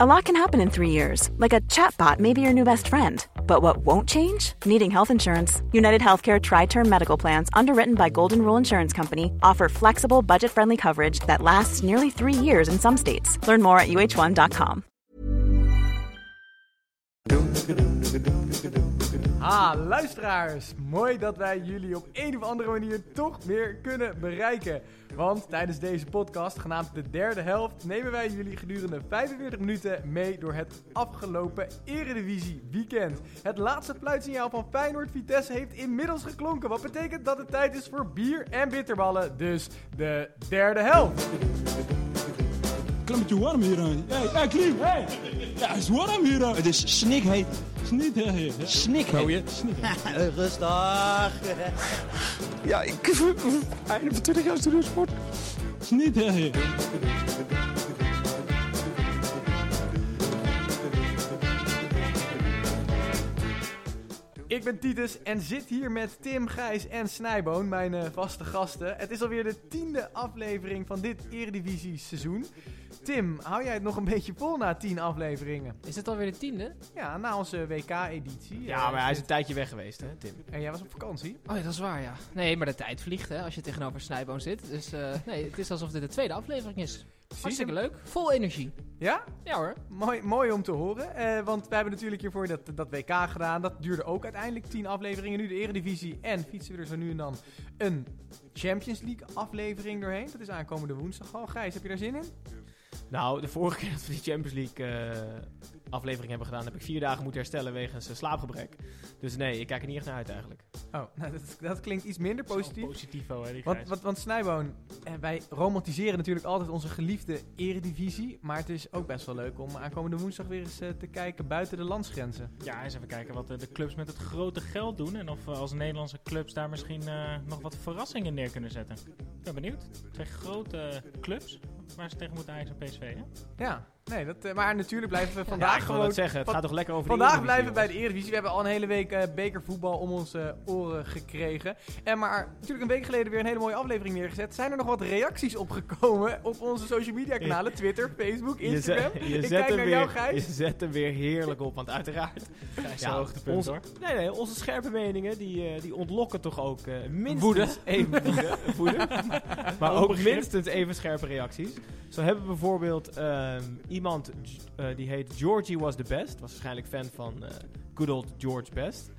A lot can happen in three years, like a chatbot may be your new best friend. But what won't change? Needing health insurance. United Healthcare Tri Term Medical Plans, underwritten by Golden Rule Insurance Company, offer flexible, budget friendly coverage that lasts nearly three years in some states. Learn more at uh1.com. Ah, luisteraars. Mooi dat wij jullie op een of andere manier toch weer kunnen bereiken. Want tijdens deze podcast, genaamd de derde helft, nemen wij jullie gedurende 45 minuten mee door het afgelopen Eredivisie weekend. Het laatste fluitsignaal van Feyenoord Vitesse heeft inmiddels geklonken. Wat betekent dat het tijd is voor bier en bitterballen. Dus de derde helft. Klimmetje warm hier aan. Hey, hey, Klim, hey. Ja, het is warm hier aan. Het is snikheet. Sniet, hè, hè. Snikheet. Rustig. Ja, ik... Einde van 20 jaar studiosport. Hè. Ik ben Titus en zit hier met Tim, Gijs en Snijboon, mijn eh, vaste gasten. Het is alweer de tiende aflevering van dit Eredivisie seizoen. Tim, hou jij het nog een beetje vol na tien afleveringen? Is het alweer de tiende? Ja, na onze WK-editie. Ja, maar hij is een tijdje weg geweest, hè, Tim? En jij was op vakantie? Oh ja, dat is waar, ja. Nee, maar de tijd vliegt, hè, als je tegenover Snijboon zit. Dus eh, nee, het is alsof dit de tweede aflevering is. Hartstikke leuk. Vol energie. Ja? Ja hoor. Mooi, mooi om te horen. Eh, want we hebben natuurlijk hiervoor dat, dat WK gedaan. Dat duurde ook uiteindelijk 10 afleveringen. Nu de Eredivisie. En fietsen we er zo nu en dan een Champions League aflevering doorheen. Dat is aankomende woensdag al. Gijs, heb je daar zin in? Nou, de vorige keer dat we die Champions League eh, aflevering hebben gedaan, heb ik vier dagen moeten herstellen wegens uh, slaapgebrek. Dus nee, ik kijk er niet echt naar uit eigenlijk. Oh, nou, dat, dat klinkt iets minder positief. Positivo, hè, die Want, want, want Snijboon, eh, wij romantiseren natuurlijk altijd onze geliefde eredivisie. Maar het is ook best wel leuk om aankomende woensdag weer eens eh, te kijken buiten de landsgrenzen. Ja, eens even kijken wat eh, de clubs met het grote geld doen. En of we als Nederlandse clubs daar misschien eh, nog wat verrassingen neer kunnen zetten. Ik ben benieuwd. Twee grote clubs waar ze tegen moeten Ajax en PSV. Hè? Ja, nee, dat, eh, maar natuurlijk blijven we Ja, vandaag ik wil gewoon... het zeggen, het gaat toch lekker over Vandaag blijven we bij de. Eredivisie. We hebben al een hele week eh, bekervoetbal om onze oren gekregen. En maar natuurlijk een week geleden weer een hele mooie aflevering neergezet. Zijn er nog wat reacties opgekomen op onze social media kanalen? Twitter, Facebook, Je, zet, Instagram? je, Ik zet kijk naar weer, jou, je Gijs. zet hem weer heerlijk op, want uiteraard... Gijs Ja, ja, hoogtepunt onze- hoor. Nee, nee, onze scherpe meningen, die, eh, die ontlokken toch ook minstens Woede. even woede, woede. maar ook minstens even scherpe reacties. Zo hebben we bijvoorbeeld ehm, iemand eh, die heet Georgie was the best. Was waarschijnlijk fan van eh, good old George Best.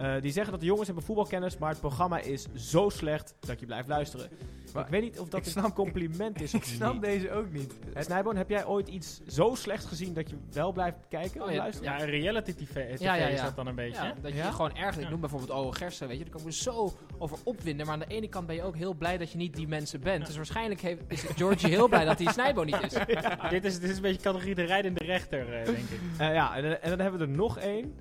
Eh, die zeggen dat de jongens hebben voetbalkennis, maar het programma is zo slecht dat je blijft luisteren. Maar ik weet niet of dat ik een snap- compliment is Ik of snap niet. deze ook niet. Eh, Snijboon, heb jij ooit iets zo slecht gezien dat je wel blijft kijken Oh, of ja. luisteren? Ja, reality TV, TV Ja, ja, is dat dan een beetje. Ja, dat je gewoon ergert. Ik noem bijvoorbeeld Oh Gersen, weet je. Daar kan ik me zo over opwinden. Maar aan de ene kant ben je ook heel blij dat je niet die mensen bent. Dus waarschijnlijk heeft, is Georgie heel blij dat hij Snijbo niet is. dit, is, dit is een beetje categorie de rijdende rechter, eh, denk ik. Eh, ja, en, en dan hebben we er nog één.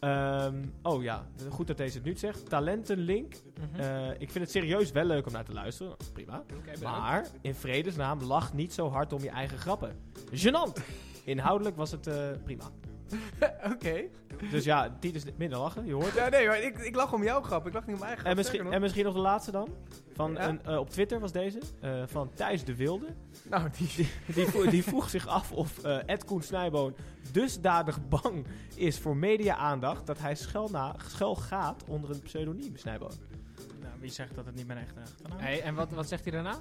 Ehm, oh ja, goed dat deze het nu zegt. Talentenlink. Mhm. Eh, ik vind het serieus wel leuk om naar te luisteren. Prima. Maar in vredesnaam lach niet zo hard om je eigen grappen. Gênant! Inhoudelijk was het eh, prima. Oké. Dus ja, Tiet is minder lachen, je hoort het. Ja, nee, maar ik, ik lach om jouw grap. Ik lach niet om mijn eigen grap. En misschien, Sterker en misschien nog de laatste dan. Van Ja? een, eh, op Twitter was deze. eh, van Thijs de Wilde. Nou, die... Die, die vroeg zich af of eh Ed Koen Snijboon dusdanig bang is voor media-aandacht dat hij schuil, na, schuil gaat onder een pseudoniem Snijboon. Nou, wie zegt dat het niet mijn echte achternaam is? Hey, en wat, wat zegt hij daarna?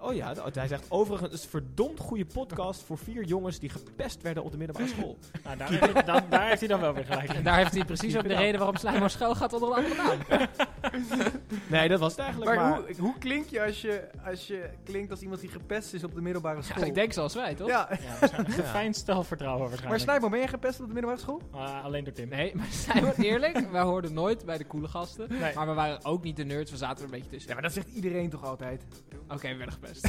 Oh ja, hij zegt overigens is een verdomd goede podcast voor vier jongens die gepest werden op de middelbare school. Nou, daar, heeft hij, dan, daar heeft hij dan wel weer gelijk En daar heeft hij precies ook de reden waarom Snijbo schuil gaat onder een andere naam. Nee, dat was het eigenlijk. Maar, Maar, hoe, hoe klink je als, je als je klinkt als iemand die gepest is op de middelbare school? Ja, ik denk zoals wij, toch? Ja, Ja, waarschijnlijk. Fijn stelvertrouwen maar waarschijnlijk. Snijboom, ben je gepest op de middelbare school? Ah, alleen door Tim. Nee, maar we eerlijk? Wij hoorden nooit bij de coole gasten. Nee. Maar we waren ook niet de nerds, we zaten er een beetje tussen. Ja, maar dat zegt iedereen toch altijd? Oké, we werden gepest.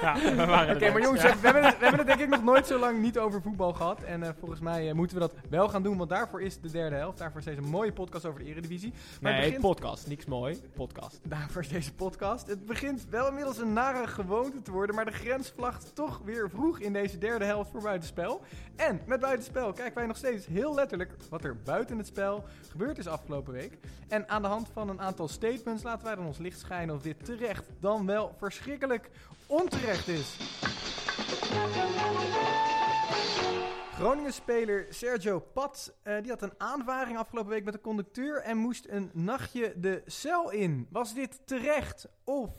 Ja, we waren Oké, maar jongens, Ja. we, hebben het, we hebben het denk ik nog nooit zo lang niet over voetbal gehad. En eh, volgens mij eh, moeten we dat wel gaan doen, want daarvoor is de derde helft. Daarvoor is deze mooie podcast over de Eredivisie. Maar nee, begint- podcast. Niks mooi. Podcast. Daarvoor is deze podcast. Het begint wel inmiddels een nare gewoonte te worden, maar de grens vlagt toch weer vroeg in deze derde helft voor buitenspel. En met buitenspel kijken wij nog steeds heel letterlijk wat er buiten het spel gebeurd is afgelopen week. En aan de hand van een aantal statements laten wij dan ons licht schijnen of dit terecht dan wel verschrikkelijk onterecht is. Groningen-speler Sergio Pat eh, die had een aanvaring afgelopen week met een conducteur en moest een nachtje de cel in. Was dit terecht of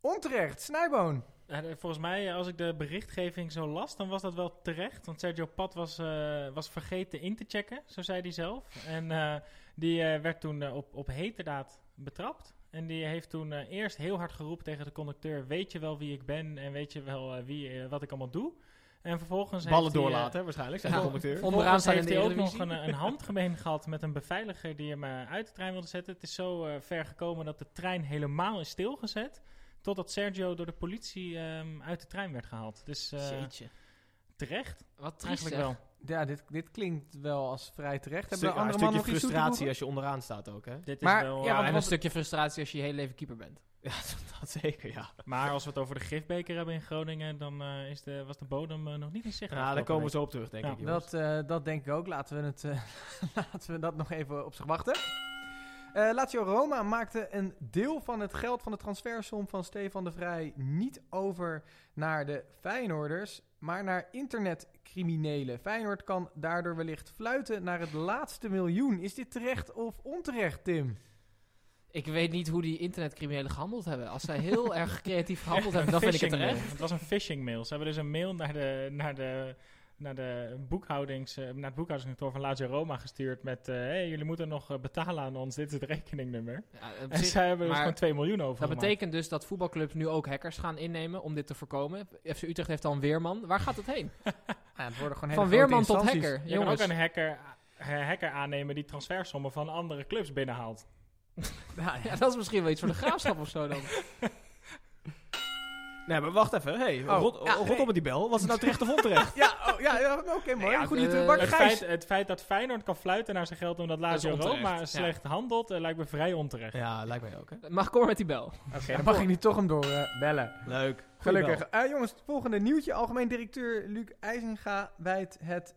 onterecht? Snijboon. De- volgens mij, als ik de berichtgeving zo las, dan was dat wel terecht. Want Sergio Pat was, eh, was vergeten in te checken, zo zei hij zelf. En eh, die eh, werd toen eh, op, op heterdaad betrapt. En die heeft toen eh, eerst heel hard geroepen tegen de conducteur... weet je wel wie ik ben en weet je wel eh, wie, eh, wat ik allemaal doe? En vervolgens Ballen heeft hij, doorlaten, waarschijnlijk, zei de Ja. conducteur. Onderaan heeft hij ook nog een, een handgemeen gehad met een beveiliger die hem uit de trein wilde zetten. Het is zo eh, ver gekomen dat de trein helemaal is stilgezet. Totdat Sergio door de politie ehm, uit de trein werd gehaald. Dus eh, terecht, Wat triest eigenlijk zeg. wel. Ja, dit, dit klinkt wel als vrij terecht. Stuk- Hebben ja, een andere mannen stukje nog frustratie als je onderaan staat ook, hè? Dit Maar, is wel, ja, eh, en een stukje frustratie als je je hele leven keeper bent. Ja, dat zeker, ja. maar als we het over de gifbeker hebben in Groningen, dan eh, is de, was de bodem eh, nog niet in zicht. Ja, daar komen we zo op terug, denk Ja. ik. jongens. Dat, eh, dat denk ik ook. Laten we, het, eh, laten we dat nog even op zich wachten. Eh Lazio Roma maakte een deel van het geld van de transfersom van Stefan de Vrij niet over naar de Feyenoorders, maar naar internetcriminelen. Feyenoord kan daardoor wellicht fluiten naar het laatste miljoen. Is dit terecht of onterecht, Tim? Ik weet niet hoe die internetcriminelen gehandeld hebben. Als zij heel erg creatief gehandeld hebben, dan vind ik het terecht. mail. Het was een phishing mail. Ze hebben dus een mail naar de, naar de, naar de boekhoudings, eh, naar het boekhoudingskantoor van Lazio Roma gestuurd met... eh hey, jullie moeten nog eh, betalen aan ons, dit is het rekeningnummer. Ja, En zij hebben dus maar gewoon 2 miljoen over dat betekent dus dat voetbalclubs nu ook hackers gaan innemen om dit te voorkomen. FC Utrecht heeft een weerman. Waar gaat het heen? Ja, het worden gewoon Van weerman tot hacker. Je kan Jongens, ook een hacker, hacker aannemen die transfersommen van andere clubs binnenhaalt. Ja, ja, dat is misschien wel iets voor de graafschap of zo dan. Nee, maar wacht even. Hey, Oh, rot, ja, rot nee. op met die bel. Was het nou terecht of onterecht? ja, oh, ja, ja, oké, mooi. Ja, Goed, uh, Het feit, het feit dat Feyenoord kan fluiten naar zijn geld omdat Lazio Roma ja. slecht handelt, eh, lijkt me vrij onterecht. ja, lijkt mij ook, hè? Mag maar met die bel. Oké, dan mag ik niet toch hem door eh, bellen. Leuk. Gelukkig. Eh, jongens, het volgende nieuwtje. Algemeen directeur Luc IJzinga wijt het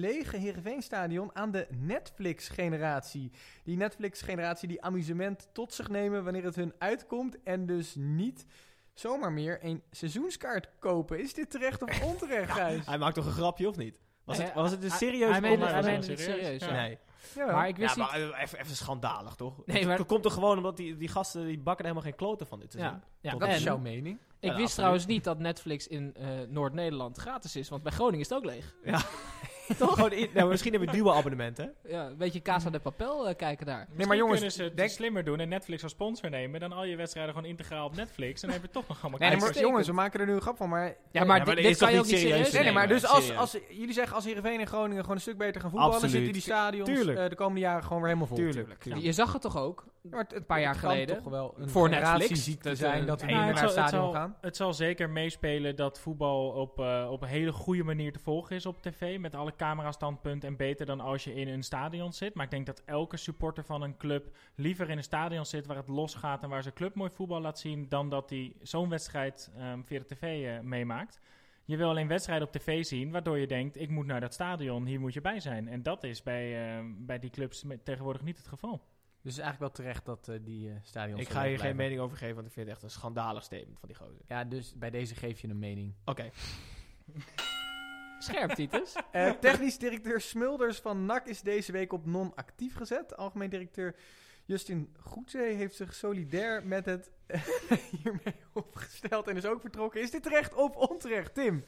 lege Heerenveenstadion aan de Netflix-generatie. Die Netflix-generatie die amusement tot zich nemen wanneer het hun uitkomt en dus niet zomaar meer een seizoenskaart kopen. Is dit terecht of onterecht, Gijs? Hij maakt toch een grapje, of niet? Was het, was het een serieus hij meende- hij het serieus. serieus, ja. Nee. Ja, Maar ik wist Ja, niet... maar even, even schandalig, toch? Nee, maar- Het komt toch gewoon omdat die, die gasten die bakken er helemaal geen kloten van dit seizoen. Ja, ja. Dat en is jouw mening. ik Ja, wist absoluut. trouwens niet dat Netflix in eh, Noord-Nederland gratis is, want bij Groningen is het ook leeg. Toch? Gewoon in- nou, misschien hebben we duo abonnementen. Ja, een beetje Casa de Papel eh, kijken daar. Misschien maar jongens, kunnen ze het denk- slimmer doen en Netflix als sponsor nemen. Dan al je wedstrijden gewoon integraal op Netflix. En dan heb je toch nog allemaal Nee, nee, maar jongens, we maken er nu een grap van, maar... Ja, maar, Ja, maar dit, dit dit is kan je ook niet serieus serieus Nee, nee, nemen. maar dus als, als jullie zeggen als Heerenveen en Groningen gewoon een stuk beter gaan voetballen, Absoluut. zitten die stadions eh, de komende jaren gewoon weer helemaal vol. Tuurlijk. Ja. Je zag het toch ook? Maar Een paar jaar geleden. toch wel een Voor generatieziekte Netflix. zijn Dat, we Nou, naar het stadion zal, gaan. het zal zeker meespelen dat voetbal op, eh, op een hele goede manier te volgen is op tv. Met alle camerastandpunten en beter dan als je in een stadion zit. Maar ik denk dat elke supporter van een club liever in een stadion zit waar het losgaat en waar zijn club mooi voetbal laat zien. Dan dat hij zo'n wedstrijd ehm, via de tv eh, meemaakt. Je wil alleen wedstrijden op tv zien, waardoor je denkt: ik moet naar dat stadion, hier moet je bij zijn. En dat is bij, ehm, bij die clubs tegenwoordig niet het geval. Dus het is eigenlijk wel terecht dat eh, die eh, stadions Ik ga hier geen mening over geven, want ik vind het echt een schandalig statement van die gozer. Ja, dus bij deze geef je een mening. Oké. Scherp, Titus. Eh, technisch directeur Smulders van NAC is deze week op non-actief gezet. Algemeen directeur Justin Goedzee heeft zich solidair met het hiermee opgesteld en is ook vertrokken. Is dit terecht of onterecht, Tim?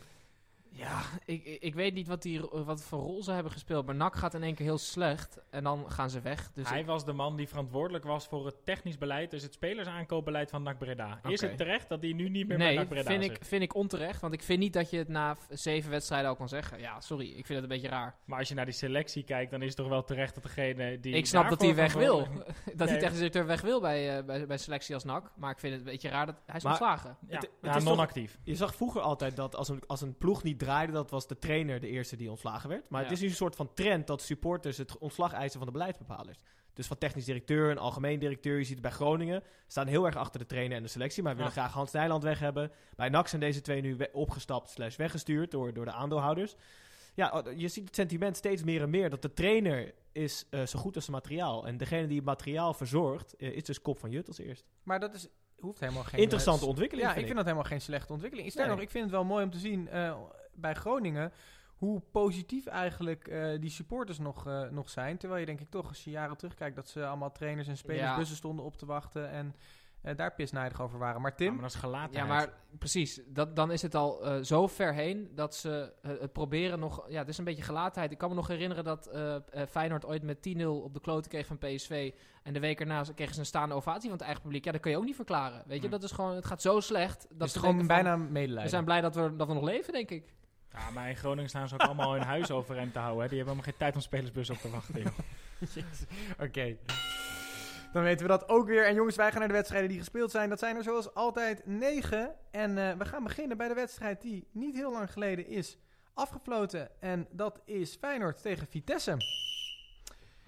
Ja, ik, ik weet niet wat, die, wat voor rol ze hebben gespeeld. Maar NAC gaat in één keer heel slecht. En dan gaan ze weg. Dus Hij ik- was de man die verantwoordelijk was voor het technisch beleid, dus het spelersaankoopbeleid van NAC Breda. Is het terecht dat hij nu niet meer bij nee, NAC Breda vind zit? ik, vind ik onterecht. Want ik vind niet dat je het na zeven wedstrijden al kan zeggen. Ja, sorry. Ik vind het een beetje raar. Maar als je naar die selectie kijkt, dan is het toch wel terecht dat degene die ik snap dat hij weg wil. dat Nee. technisch directeur weg wil bij, eh, bij, bij selectie als NAC. Maar ik vind het een beetje raar dat hij is Maar- ontslagen. Ja, Het- het ja, is toch- non-actief. Je zag vroeger altijd dat als een, als een ploeg niet draaide, dat was de trainer de eerste die ontslagen werd. Maar Ja. het is nu een soort van trend dat supporters het ontslag eisen van de beleidsbepalers. Dus van technisch directeur en algemeen directeur, je ziet het bij Groningen, staan heel erg achter de trainer en de selectie, maar willen Ja. graag Hans Nijland weg hebben. Bij NAC zijn deze twee nu opgestapt slash weggestuurd door, door de aandeelhouders. Ja, oh, je ziet het sentiment steeds meer en meer dat de trainer is eh, zo goed als zijn materiaal. En degene die het materiaal verzorgt, eh, is dus kop van Jut als eerst. Maar dat is, hoeft helemaal geen... Interessante ontwikkeling, Ja, vind ik vind dat helemaal geen slechte ontwikkeling. Sterker Nee. nog, ik vind het wel mooi om te zien eh, bij Groningen hoe positief eigenlijk eh, die supporters nog, eh, nog zijn. Terwijl je denk ik toch, als je jaren terugkijkt, dat ze allemaal trainers en spelers Ja. bussen stonden op te wachten en eh, daar pisnijdig over waren. Maar Ja, Tim, maar dat is gelaten. Ja, maar precies. Dat, dan is het al eh, zo ver heen dat ze het proberen nog... Ja, het is een beetje gelatenheid. Ik kan me nog herinneren dat Feyenoord ooit met 10-0 op de kloten kreeg van PSV. En de week erna kregen ze een staande ovatie van het eigen publiek. Ja, dat kun je ook niet verklaren. Weet je, Nee. dat is gewoon... Het gaat zo slecht. Dat is gewoon bijna medelijden. We zijn blij dat we, dat we nog leven, denk ik. Ja, maar in Groningen staan ze ook allemaal hun huis overeind te houden. Hè. Die hebben helemaal geen tijd om spelersbus op te wachten. Joh. Oké. Dan weten we dat ook weer. En jongens, wij gaan naar de wedstrijden die gespeeld zijn. Dat zijn er zoals altijd negen. En eh, we gaan beginnen bij de wedstrijd die niet heel lang geleden is afgefloten. En dat is Feyenoord tegen Vitesse.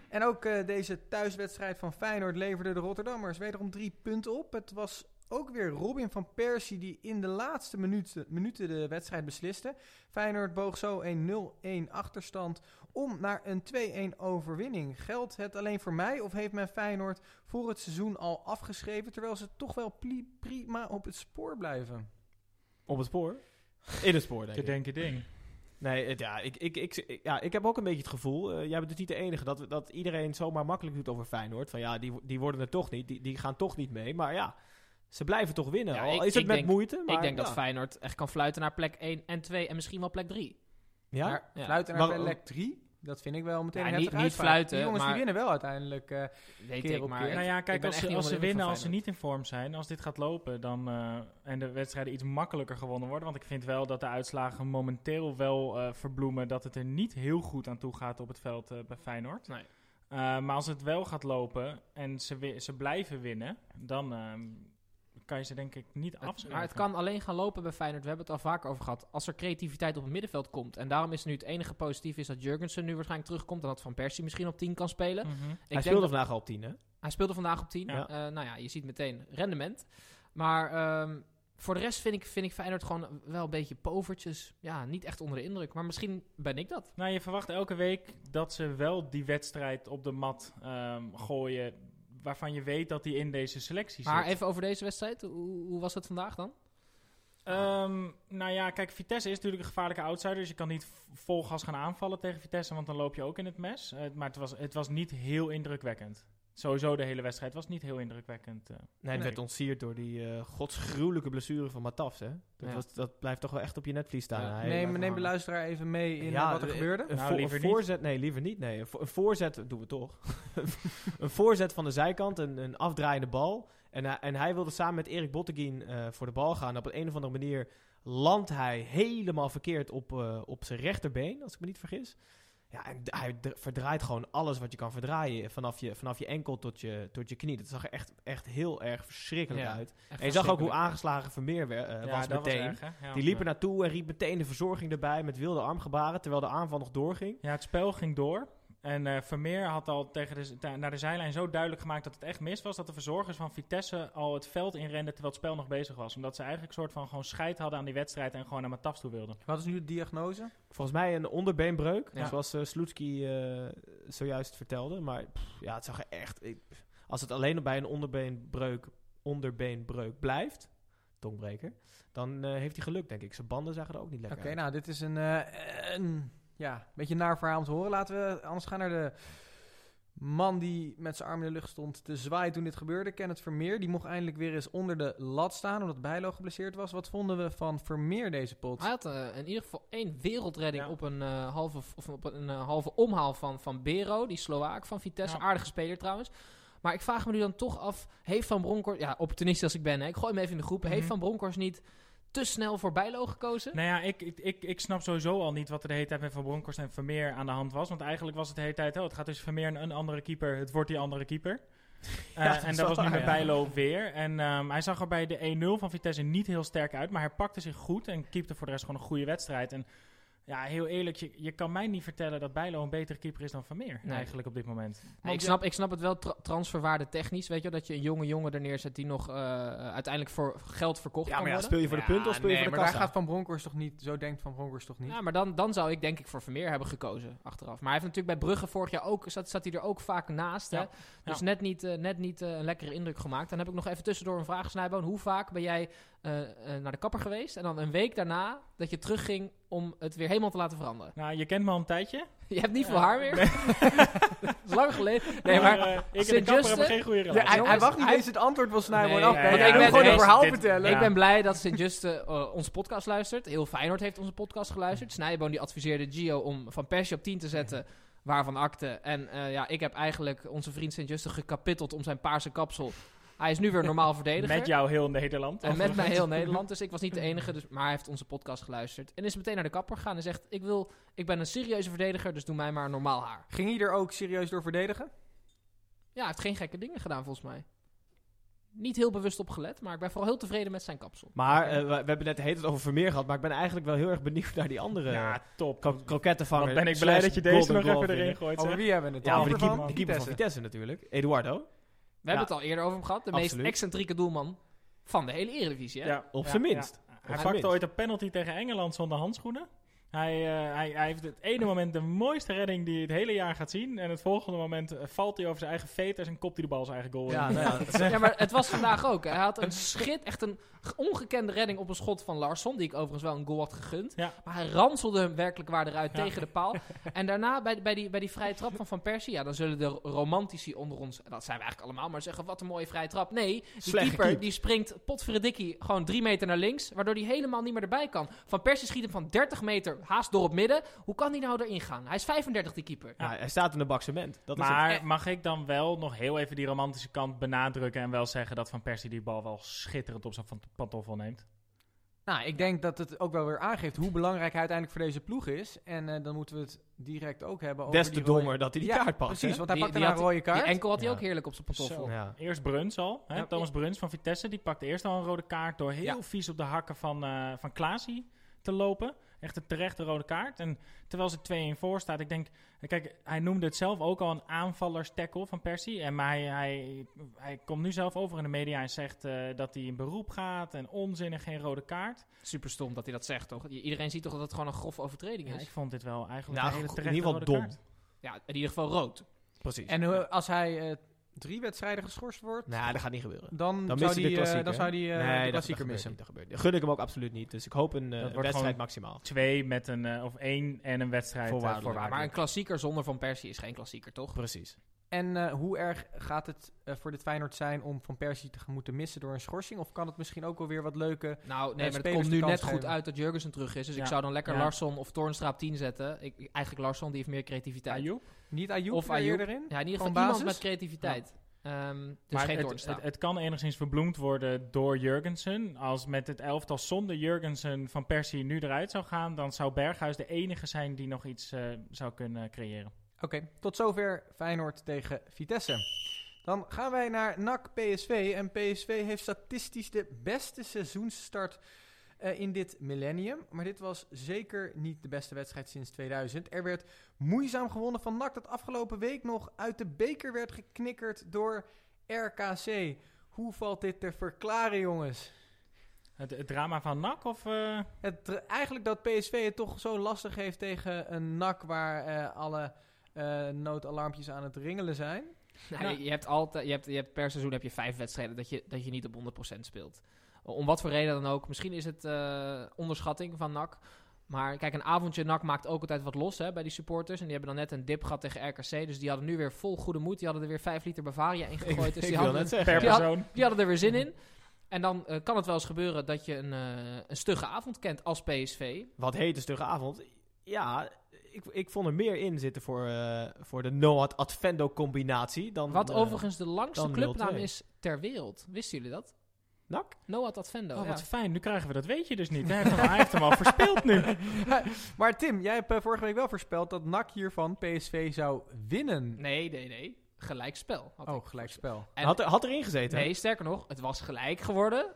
En ook eh, deze thuiswedstrijd van Feyenoord leverde de Rotterdammers wederom drie punten op. Het was ook weer Robin van Persie die in de laatste minuten, minuten de wedstrijd besliste. Feyenoord boog zo een 0-1 achterstand om naar een 2-1 overwinning. Geldt het alleen voor mij of heeft men Feyenoord voor het seizoen al afgeschreven... terwijl ze toch wel pli- prima op het spoor blijven? Op het spoor? In het spoor, denk Te ik. denken ding. Nee, het, ja, ik, ik, ik, ja, ik heb ook een beetje het gevoel, eh, jij bent dus niet de enige, dat, dat iedereen zomaar makkelijk doet over Feyenoord. Van ja, die, die worden het toch niet, die, die gaan toch niet mee. Maar ja, ze blijven toch winnen. Ja, Al is het met denk- moeite, maar ik denk dat. Feyenoord echt kan fluiten naar plek 1 en 2 en misschien wel plek 3. Ja? Maar Ja. fluiten naar Maar- plek 3, dat vind ik wel meteen Ja, een niet- niet fluiten, Die jongens die winnen wel uiteindelijk. eh, Weet Keer ik, op maar... keer. Nou ja, kijk, als niet als ze winnen, als ze niet in vorm zijn, als dit gaat lopen, dan, eh, en de wedstrijden iets makkelijker gewonnen worden. Want ik vind wel dat de uitslagen momenteel wel eh, verbloemen dat het er niet heel goed aan toe gaat op het veld eh, bij Feyenoord. Nee. Eh, maar als het wel gaat lopen en ze, ze blijven winnen, dan ehm, kan je ze denk ik niet afschrijven. maar het kan alleen gaan lopen bij Feyenoord. We hebben het al vaker over gehad. Als er creativiteit op het middenveld komt. En daarom is nu het enige positief is dat Jurgensen nu waarschijnlijk terugkomt. En dat Van Persie misschien op 10 kan spelen. Mhm. Ik Hij denk speelde dat- vandaag al op 10, hè? hij speelde vandaag op 10. Ja. Eh, nou ja, je ziet meteen rendement. Maar ehm, voor de rest vind ik, vind ik Feyenoord gewoon wel een beetje povertjes. Ja, niet echt onder de indruk. Maar misschien ben ik dat. Nou, je verwacht elke week dat ze wel die wedstrijd op de mat ehm, gooien. Waarvan je weet dat die in deze selectie Maar zit. even over deze wedstrijd. Hoe, hoe was het vandaag dan? Ehm, nou ja, kijk, Vitesse is natuurlijk een gevaarlijke outsider. Dus je kan niet vol gas gaan aanvallen tegen Vitesse, want dan loop je ook in het mes. Eh, maar het was, het was niet heel indrukwekkend. Sowieso de hele wedstrijd was niet heel indrukwekkend. eh. Nee, het Nee. werd ontsierd door die eh godsgruwelijke blessure van Matafs, hè? Dat, Ja. was, dat blijft toch wel echt op je netvlies staan. Ja. Hij neem, neem de luisteraar even mee in Ja, eh, wat er gebeurde. Een, Nou, vo- liever een niet. voorzet, nee, liever niet. Nee. Een, vo- een voorzet doen we toch. een voorzet van de zijkant, een, een afdraaiende bal. En, hij- en hij wilde samen met Erik Botteguin eh, voor de bal gaan. Op een, een of andere manier landt hij helemaal verkeerd op, eh, op zijn rechterbeen, als ik me niet vergis. Ja, en hij verdraait gewoon alles wat je kan verdraaien. Vanaf je, vanaf je enkel tot je, tot je knie. Dat zag er echt, echt heel erg verschrikkelijk Ja, uit. En je zag ook hoe aangeslagen Vermeer eh, ja, was meteen. was erg. Die liep er naartoe en riep meteen de verzorging erbij met wilde armgebaren, terwijl de aanval nog doorging. Ja, het spel ging door. En eh, Vermeer had al tegen de, naar de zijlijn zo duidelijk gemaakt dat het echt mis was. Dat de verzorgers van Vitesse al het veld inrenden terwijl het spel nog bezig was. Omdat ze eigenlijk een soort van gewoon scheid hadden aan die wedstrijd en gewoon naar Matafs toe wilden. Wat is nu de diagnose? Volgens mij een onderbeenbreuk, Ja. zoals uh, Sloetski eh, zojuist vertelde. Maar pff, ja, het zag er echt... ik- als het alleen bij een onderbeenbreuk, onderbeenbreuk blijft, tongbreker, dan eh, heeft hij geluk, denk ik. Zijn banden zagen er ook niet Oké, lekker uit. nou, dit is een, eh, een ja, beetje een naar verhaal om te horen. Laten we anders gaan naar de man die met zijn arm in de lucht stond te zwaaien toen dit gebeurde. Kenneth Vermeer. Die mocht eindelijk weer eens onder de lat staan, omdat Bijlo geblesseerd was. Wat vonden we van Vermeer deze pot? Hij had eh, in ieder geval één wereldredding Ja. op een, eh, halve, of op een eh, halve omhaal van, van Bero, die Slovaak van Vitesse. Ja. Aardige speler trouwens. Maar ik vraag me nu dan toch af, heeft Van Bronckhorst... Ja, opportunist als ik ben, hè, ik gooi hem even in de groep. Mhm. Heeft Van Bronckhorst niet te snel voor Bijlo gekozen? Nou ja, ik, ik, ik, ik snap sowieso al niet wat er de hele tijd met Van Bronckhorst en Vermeer aan de hand was. Want eigenlijk was het de hele tijd, oh, het gaat dus Vermeer en een andere keeper, het wordt die andere keeper. Eh, Ja, dat en dat was nu met. Bijlo weer. En ehm, hij zag er bij de 1-0 van Vitesse niet heel sterk uit, maar hij pakte zich goed en keepte voor de rest gewoon een goede wedstrijd. En ja, heel eerlijk, je, je kan mij niet vertellen dat Bijlo een betere keeper is dan Vermeer, Nee. eigenlijk op dit moment. Nee, ik, snap, ik snap het wel tra- transferwaarde technisch, weet je, wel, dat je een jonge jongen er neerzet die nog eh, uiteindelijk voor geld verkocht Ja, kan maar ja, worden. speel je voor de punten of speel je voor de maar kassa? daar gaat Van Bronckhorst toch niet, zo denkt Van Bronckhorst toch niet? Ja, maar dan, dan zou ik denk ik voor Vermeer hebben gekozen achteraf. Maar hij heeft natuurlijk bij Brugge vorig jaar ook, zat, zat hij er ook vaak naast. Hè? Dus Ja. net niet, eh, net niet eh, een lekkere indruk gemaakt. Dan heb ik nog even tussendoor een vraag, Snijboon. Hoe vaak ben jij eh, eh, naar de kapper geweest. En dan een week daarna dat je terugging om het weer helemaal te laten veranderen. Nou, je kent me al een tijdje. Je hebt niet veel Ja. haar meer. dat is lang geleden. Nee, maar, maar eh, ik en de hebben geen goede Ja, relatie. hij, hij jongens, wacht niet hij- eens het antwoord van Snijboon Nee, af. ja, want ja, ik ja, gewoon nee, een verhaal dit- vertellen. Ik ben blij dat Sint-Juste eh, onze podcast luistert. Heel Feyenoord heeft onze podcast geluisterd. Snijboon die adviseerde Gio om Van Persie op 10 te zetten. Waarvan akte. En eh, ja, ik heb eigenlijk onze vriend Sint-Juste gekapitteld om zijn paarse kapsel. Hij is nu weer normaal verdediger. Met jou heel Nederland. En met mij heel Nederland. Dus ik was niet de enige. Dus, maar hij heeft onze podcast geluisterd. En is meteen naar de kapper gegaan en zegt... Ik, wil, ik ben een serieuze verdediger, dus doe mij maar normaal haar. Ging hij er ook serieus door verdedigen? Ja, hij heeft geen gekke dingen gedaan volgens mij. Niet heel bewust op gelet, maar ik ben vooral heel tevreden met zijn kapsel. Maar eh, we, we hebben net tijd over Vermeer gehad, maar ik ben eigenlijk wel heel erg benieuwd naar die andere Ja, top. kro- krokettenvanger. Wat ben ik blij dat je deze nog even erin gooit. Over wie hebben we het? Ja, over de Keeper de keeper van Vitesse. Vitesse natuurlijk. Eduardo. We hebben het al eerder over hem gehad. De meest excentrieke doelman van de hele Eredivisie. Hè? Ja, Op zijn ja. minst. Hij pakte minst. ooit een penalty tegen Engeland zonder handschoenen. Hij, eh, hij, hij heeft het ene moment de mooiste redding die je het hele jaar gaat zien. En het volgende moment eh, valt hij over zijn eigen veters en kopt hij de bal zijn eigen goal in. Ja, nou ja, Ja, maar het was vandaag ook. hè. Hij had een schit, echt een ongekende redding op een schot van Larsson, die ik overigens wel een goal had gegund. Ja. Maar hij ranselde hem werkelijk waar eruit tegen de paal. En daarna, bij, bij, die, bij die vrije trap van Van Persie, ja, dan zullen de romantici onder ons, dat zijn we eigenlijk allemaal, maar zeggen, wat een mooie vrije trap. Nee, die Slecht keeper die springt potverdikkie gewoon drie meter naar links, waardoor hij helemaal niet meer erbij kan. Van Persie schiet hem van 30 meter haast door op midden. Hoe kan hij nou erin gaan? Hij is 35, die keeper. ja, hij staat in de bak cement. Dat is het. Maar mag ik dan wel nog heel even die romantische kant benadrukken en wel zeggen dat Van Persie die bal wel schitterend op zijn pantoffel neemt? Nou, ik denk dat het ook wel weer aangeeft hoe belangrijk hij uiteindelijk voor deze ploeg is. En eh, dan moeten we het direct ook hebben over Des te die rode- dommer dat hij die Ja, kaart pakt. Precies, hè? want hij Die- pakte die een rode kaart. Die enkel had hij Ja. ook heerlijk op zijn pantoffel. Ja. Eerst Bruns al. Hè? Ja. Thomas Bruns van Vitesse. Die pakte eerst al een rode kaart door heel Ja. vies op de hakken van, eh van Klaasie te lopen. Echt een terechte rode kaart. En terwijl ze 2-1 voor staat, ik denk... Kijk, hij noemde het zelf ook al een aanvallers-tackle van Persie. En maar hij, hij, hij komt nu zelf over in de media en zegt eh, dat hij in beroep gaat en onzin en geen rode kaart. Super stom dat hij dat zegt, toch? Iedereen ziet toch dat het gewoon een grove overtreding Ja, is? ik vond dit wel eigenlijk Ja, een hele in ieder geval rode dom. kaart. Ja, in ieder geval rood. Precies. En als hij eh, drie wedstrijden geschorst wordt, Nou, dat gaat niet gebeuren. dan, Dan zou hij die, de eh, klassieker. dan zou hij eh, nee, de klassieker dat missen. niet, dat gebeurt niet. Gun ik hem ook absoluut niet. Dus ik hoop een eh, wedstrijd maximaal. Twee met een, of één en een wedstrijd Voorwaardelijk. voorwaardelijk. Maar een klassieker zonder Van Persie is geen klassieker, toch? Precies. En eh, hoe erg gaat het eh, voor dit Feyenoord zijn om Van Persie te moeten missen door een schorsing? Of kan het misschien ook wel weer wat leuke... Nou, nee, Eh, maar het komt nu net goed uit dat Jurgensen terug is. Dus ik Ja. zou dan lekker Ja. Larsson of Toornstra op 10 zetten. Ik, eigenlijk Larsson, die heeft meer creativiteit. Ayoub? Niet Ayoub Of Ayoub. erin? Ja, in ieder geval iemand basis? met creativiteit. Ehm, dus maar geen het, het, het kan enigszins verbloemd worden door Jurgensen. Als met het elftal zonder Jurgensen van Persie nu eruit zou gaan, dan zou Berghuis de enige zijn die nog iets eh, zou kunnen creëren. Oké, tot zover Feyenoord tegen Vitesse. Dan gaan wij naar NAC PSV. En PSV heeft statistisch de beste seizoensstart eh, in dit millennium. Maar dit was zeker niet de beste wedstrijd sinds 2000. Er werd moeizaam gewonnen van NAC dat afgelopen week nog uit de beker werd geknikkerd door RKC. Hoe valt dit te verklaren, jongens? Het, het drama van NAC of... eh, Het, eigenlijk dat PSV het toch zo lastig heeft tegen een NAC waar eh, alle noodalarmpjes aan het ringelen zijn. Nee, Nou. je, hebt altijd, je, hebt, je hebt per seizoen heb je vijf wedstrijden dat je, dat je niet op 100% speelt. Om wat voor reden dan ook. Misschien is het eh, onderschatting van NAC. Maar kijk, een avondje NAC maakt ook altijd wat los hè, bij die supporters. En die hebben dan net een dip gehad tegen RKC. Dus die hadden nu weer vol goede moed. Die hadden er weer 5 liter Bavaria in gegooid. dus ik die wil hadden, net zeggen. per Die had- die hadden er weer zin in. En dan eh, kan het wel eens gebeuren dat je een, eh, een stugge avond kent als PSV. Wat heet een stugge avond. Ja, ik, ik vond er meer in zitten voor, eh, voor de Noah Advendo combinatie. Dan, Wat eh, overigens de langste clubnaam 0-2. is ter wereld. Wisten jullie dat? NAC? Noah Advendo. Oh, ja. wat fijn. Nu krijgen we dat weet je dus niet. Hij heeft hem, hij heeft hem al verspeeld nu. Maar Tim, jij hebt eh, vorige week wel voorspeld dat NAC hiervan PSV zou winnen. Nee, nee, nee. Gelijkspel. had ik. Oh, gelijkspel. En- had, er, had erin gezeten. Nee, sterker nog, het was gelijk geworden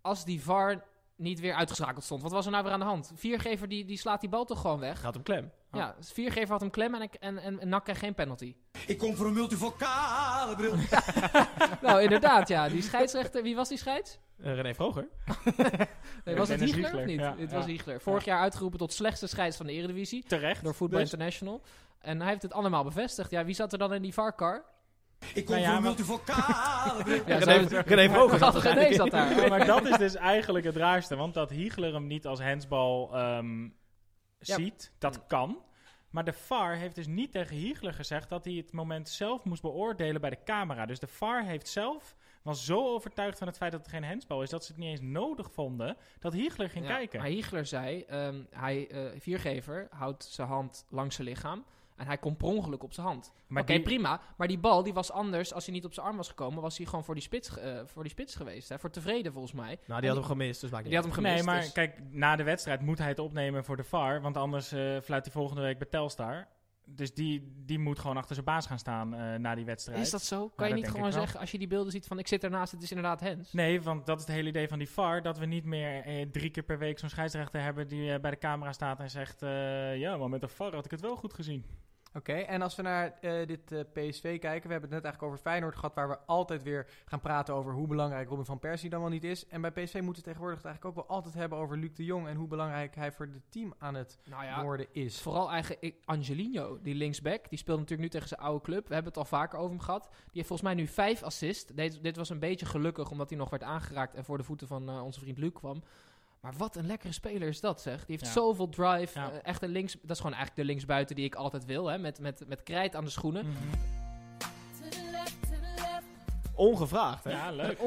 als die VAR niet weer uitgeschakeld stond. Wat was er nou weer aan de hand? Viergever die, die slaat die bal toch gewoon weg? Had hem klem. Ja, dus Viergever had hem klem en, en, en, en kreeg geen penalty. Ik kom voor een multivocale bril. nou, inderdaad, ja. Die scheidsrechter, wie was die scheids? Eh, René Vroger. Nee, was het Hiegler of niet? ja, het ja. was Hiegler. Vorig jaar uitgeroepen tot slechtste scheids van de Eredivisie Terecht. door Football Dus- International. En hij heeft het allemaal bevestigd. Ja, wie zat er dan in die VAR-car? Ik kom Nou ja, voor multivocale bril. Ja, René, Vroger zat René zat daar. Ja, maar dat is dus eigenlijk het raarste. Want dat Hiegler hem niet als handsbal ehm, Ja. ziet, dat kan. Maar de VAR heeft dus niet tegen Hiegler gezegd dat hij het moment zelf moest beoordelen bij de camera. Dus de VAR heeft zelf, was zo overtuigd van het feit dat het geen handsbal is, dat ze het niet eens nodig vonden dat Hiegler ging Ja, kijken. Maar Hiegler zei, ehm, hij, eh, viergever houdt zijn hand langs zijn lichaam. En hij komt per ongeluk op zijn hand. Maar Oké, die- prima. Maar die bal die was anders. Als hij niet op zijn arm was gekomen, was hij gewoon voor die spits, eh, voor die spits geweest. Hè? Voor tevreden volgens mij. Nou, die had hem gemist, dus maakt niet Die had hem gemist. nee, maar dus- kijk, na de wedstrijd moet hij het opnemen voor de VAR. Want anders eh fluit hij volgende week bij Telstar. Dus die, die moet gewoon achter zijn baas gaan staan eh, na die wedstrijd. is dat zo? Kan dat je niet gewoon zeggen, als je die beelden ziet van ik zit ernaast, het is inderdaad Hens? Nee, want dat is het hele idee van die VAR. Dat we niet meer eh, drie keer per week zo'n scheidsrechter hebben die eh, bij de camera staat en zegt... eh, ja, maar met de VAR had ik het wel goed gezien. Oké, en als we naar eh, dit eh, PSV kijken, we hebben het net eigenlijk over Feyenoord gehad, waar we altijd weer gaan praten over hoe belangrijk Robin van Persie dan wel niet is. En bij PSV moeten we tegenwoordig het eigenlijk ook wel altijd hebben over Luc de Jong en hoe belangrijk hij voor het team aan het Nou ja, worden is. Vooral eigenlijk Angelino, die linksback. Die speelt natuurlijk nu tegen zijn oude club. We hebben het al vaker over hem gehad. Die heeft volgens mij nu vijf assists. Dit, dit was een beetje gelukkig, omdat hij nog werd aangeraakt en voor de voeten van eh, onze vriend Luc kwam. Maar wat een lekkere speler is dat, zeg. Die heeft Ja. zoveel drive. Ja. eh, echt een links... Dat is gewoon eigenlijk de linksbuiten die ik altijd wil, hè. Met, met, met krijt aan de schoenen. Ongevraagd, hè? Ja, leuk.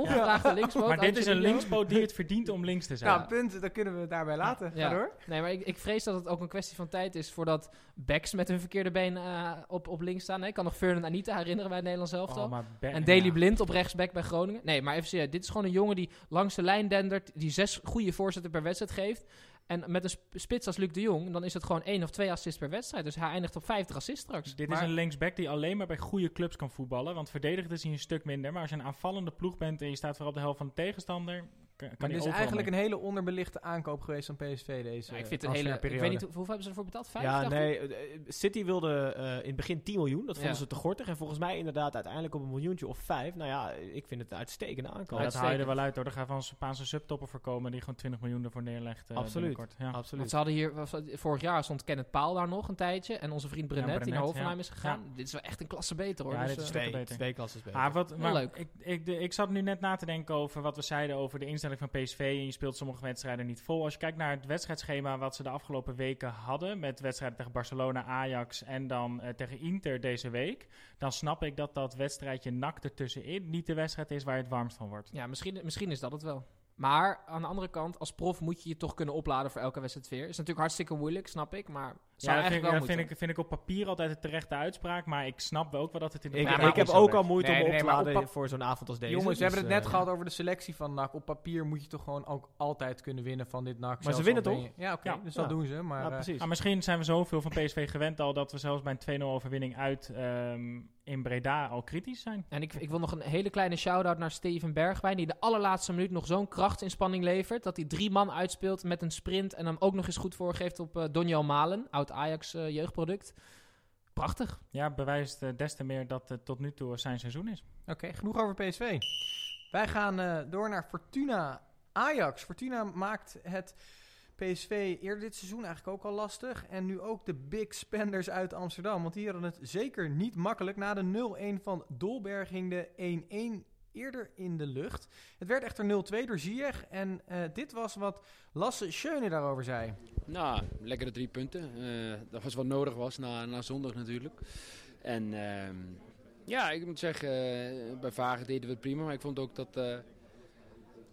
Linkspoot. Maar dit is een linkspoot die het verdient om links te zijn. Nou, punt, dan kunnen we het daarbij laten. Ga Ja. door. Nee, maar ik, ik vrees dat het ook een kwestie van tijd is voordat backs met hun verkeerde been eh, op, op links staan. hè. Ik kan nog Fernand Anita herinneren bij het Nederlands elftal. Oh, En Daley ja. Blind op rechtsback bij Groningen. Nee, maar even serieus. Dit is gewoon een jongen die langs de lijn dendert. Die zes goede voorzetten per wedstrijd geeft. En met een sp- spits als Luc de Jong, dan is het gewoon één of twee assists per wedstrijd. Dus hij eindigt op 50 assists straks. Dit Maar- is een linksback die alleen maar bij goede clubs kan voetballen. Want verdedigd is hij een stuk minder. Maar als je een aanvallende ploeg bent en je staat voor op de helft van de tegenstander... Kan, kan Maar hij dit is eigenlijk mee. een hele onderbelichte aankoop geweest van PSV deze Ja, ik vind het een hele... Ik transferperiode. weet niet, hoe- hoeveel hebben ze ervoor betaald? Vijf? Ja, ik? nee. eh, City wilde eh, in het begin 10 miljoen. Dat vonden Ja. ze te gortig. En volgens mij inderdaad uiteindelijk op een miljoentje of vijf. Nou ja, ik vind het een uitstekende aankoop. Ja, dat haal je er wel uit hoor. Er gaat van Spaanse subtopper voor komen die gewoon 20 miljoen ervoor neerlegt. eh, Absoluut. Ja. Absoluut. Want ze hadden hier, vorig jaar stond Kenneth Paal daar nog een tijdje. En onze vriend Brenet, die Brenet, naar Hoffenheim ja. is gegaan. Dit is wel echt een klasse beter hoor. Ja, Dus, dit is eh, twee, beter. twee klassen beter. Ah, wat, maar leuk. Ik, ik, de, ik zat nu net na te denken over wat we zeiden over de instelling van PSV. En je speelt sommige wedstrijden niet vol. Als je kijkt naar het wedstrijdschema wat ze de afgelopen weken hadden. Met wedstrijden tegen Barcelona, Ajax en dan eh, tegen Inter deze week. Dan snap ik dat dat wedstrijdje NAC ertussenin niet de wedstrijd is waar je het warmst van wordt. Ja, misschien, misschien is dat het wel. Maar aan de andere kant, als prof moet je je toch kunnen opladen voor elke wedstrijd weer. Is natuurlijk hartstikke moeilijk, snap ik. Maar zou Ja, dat vind, eigenlijk ik, dat vind, ik, vind ik op papier altijd een terechte uitspraak. Maar ik snap wel ook wel dat het in de ik, praktijk ik heb ook werkt. al moeite Nee, om op te maar op laden voor zo'n avond als deze. Jongens, we dus, hebben het net eh, gehad over de selectie van NAC. Op papier moet je toch gewoon ook altijd kunnen winnen van dit NAC. ze zelfs winnen toch? je- Ja, oké, Ja. dus Ja. dat doen ze. Maar Ja, eh, precies. Maar misschien zijn we zoveel van PSV gewend al dat we zelfs bij een 2-0 overwinning uit ehm, in Breda al kritisch zijn. En ik, ik wil nog een hele kleine shout-out naar Steven Bergwijn. Die de allerlaatste minuut nog zo'n krachtsinspanning levert. Dat hij drie man uitspeelt met een sprint. En dan ook nog eens goed voorgeeft op Donjel Malen. Oud Ajax eh, jeugdproduct. Prachtig. Ja, bewijst eh, des te meer dat het tot nu toe zijn seizoen is. Oké, genoeg over PSV. Wij gaan door naar Fortuna Ajax. Fortuna maakt het PSV eerder dit seizoen eigenlijk ook al lastig. En nu ook de big spenders uit Amsterdam. Want die hadden het zeker niet makkelijk. Na de 0-1 van Dolberg ging de 1-1 eerder in de lucht. Het werd echter 0-2 door Ziyech. En eh, dit was wat Lasse Schöne daarover zei. Nou, lekkere drie punten. Eh, dat was wat nodig was na, na zondag natuurlijk. En ehm, ja, ik moet zeggen, eh, bij Vagen deden we het prima. Maar ik vond ook dat,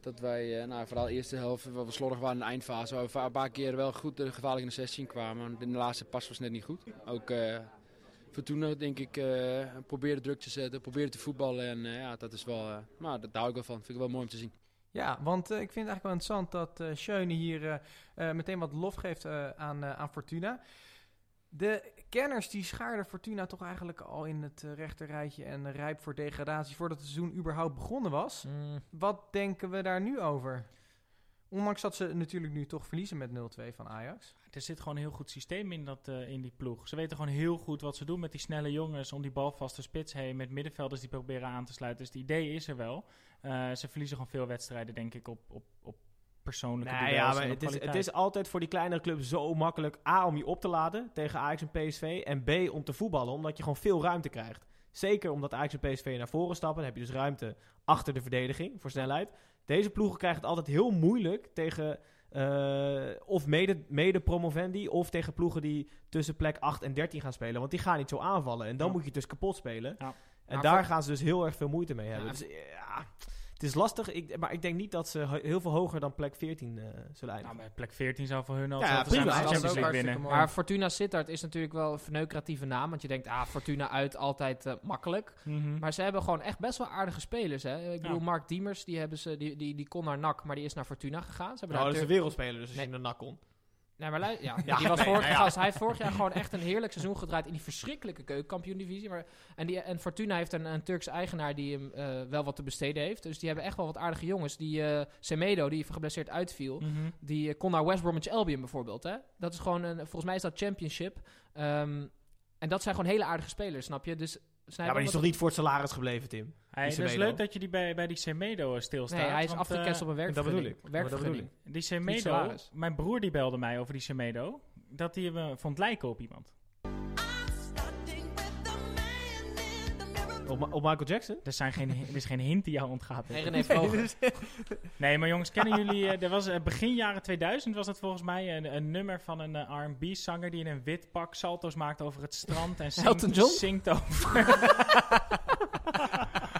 dat wij, eh, nou, vooral de eerste helft, wat we slordig waren in de eindfase. Waar we een paar keer wel goed uh, gevaarlijk in de 16 kwamen. Maar de laatste pas was net niet goed. Ook eh Fortuna, denk ik, eh probeerde druk te zetten, probeerde te voetballen. En ja, dat is wel, nou, daar hou ik wel van. Vind ik wel mooi om te zien. Ja, want ik vind het eigenlijk wel interessant dat eh Schöne hier meteen wat lof geeft aan, aan Fortuna. De kenners die schaarden Fortuna toch eigenlijk al in het uh, rechterrijtje en rijp voor degradatie voordat het seizoen überhaupt begonnen was. Wat denken we daar nu over? Ondanks dat ze natuurlijk nu toch verliezen met 0-2 van Ajax. Er zit gewoon een heel goed systeem in, dat, eh, in die ploeg. Ze weten gewoon heel goed wat ze doen met die snelle jongens om die balvaste spits heen. Met middenvelders die proberen aan te sluiten. Dus het idee is er wel. Uh, ze verliezen gewoon veel wedstrijden, denk ik, op, op, op persoonlijke nee, ja, maar het is, het is altijd voor die kleinere clubs zo makkelijk. A, om je op te laden tegen Ajax en PSV. En B, om te voetballen, omdat je gewoon veel ruimte krijgt. Zeker omdat Ajax en PSV naar voren stappen. Dan heb je dus ruimte achter de verdediging voor snelheid. Deze ploegen krijgen het altijd heel moeilijk tegen eh, of mede, mede promovendi of tegen ploegen die tussen plek 8 en 13 gaan spelen. Want die gaan niet zo aanvallen. En dan Ja. moet je het dus kapot spelen. Ja. En daar voor- gaan ze dus heel erg veel moeite mee hebben. Ja, Dus, eh, ja, het is lastig, ik, maar ik denk niet dat ze he- heel veel hoger dan plek 14 eh, zullen eindigen. Nou, bij plek 14 zou voor hun al Ja, prima. zijn Champions League winnen. Maar Fortuna Sittard is natuurlijk wel een verneukeratieve naam. Want je denkt, ah, Fortuna uit altijd eh, makkelijk. Mhm. Maar ze hebben gewoon echt best wel aardige spelers. Hè? Ik bedoel, Ja. Mark Diemers, die, hebben ze, die, die, die kon naar NAC, maar die is naar Fortuna gegaan. Ze hebben Nou, daar dat is een wereldspeler, dus als Nee. je naar NAC kon. Nee, maar ja, Ja, die was nee, nou ja. hij heeft vorig jaar gewoon echt een heerlijk seizoen gedraaid in die verschrikkelijke keukenkampioen-divisie. Maar, en, die, en Fortuna heeft een, een Turks eigenaar die hem eh, wel wat te besteden heeft. Dus die hebben echt wel wat aardige jongens. Die eh, Semedo, die geblesseerd uitviel, Mhm. die eh, kon naar West Bromwich Albion bijvoorbeeld. Hè? Dat is gewoon, een, volgens mij is dat championship. Ehm, en dat zijn gewoon hele aardige spelers, snap je? Dus, Ja, maar die is toch niet voor het salaris gebleven, Tim? Hij, Die dat is leuk dat je die bij, bij die Semedo eh, stilstaat. Nee, hij is want, afgekest eh, op een dat werkvergunning. bedoel ik. Dat. Die Semedo, mijn broer die belde mij over die Semedo, dat hij hem eh, vond lijken op iemand. Op, Michael Jackson? Er, zijn geen, er is geen hint die jou ontgaat. Nee, René Vroger. Nee, maar jongens, kennen jullie... eh, er was eh, begin jaren 2000 was het volgens mij een, een nummer van een eh, R&B-zanger die in een wit pak salto's maakt over het strand en Elton zingt, John? zingt over,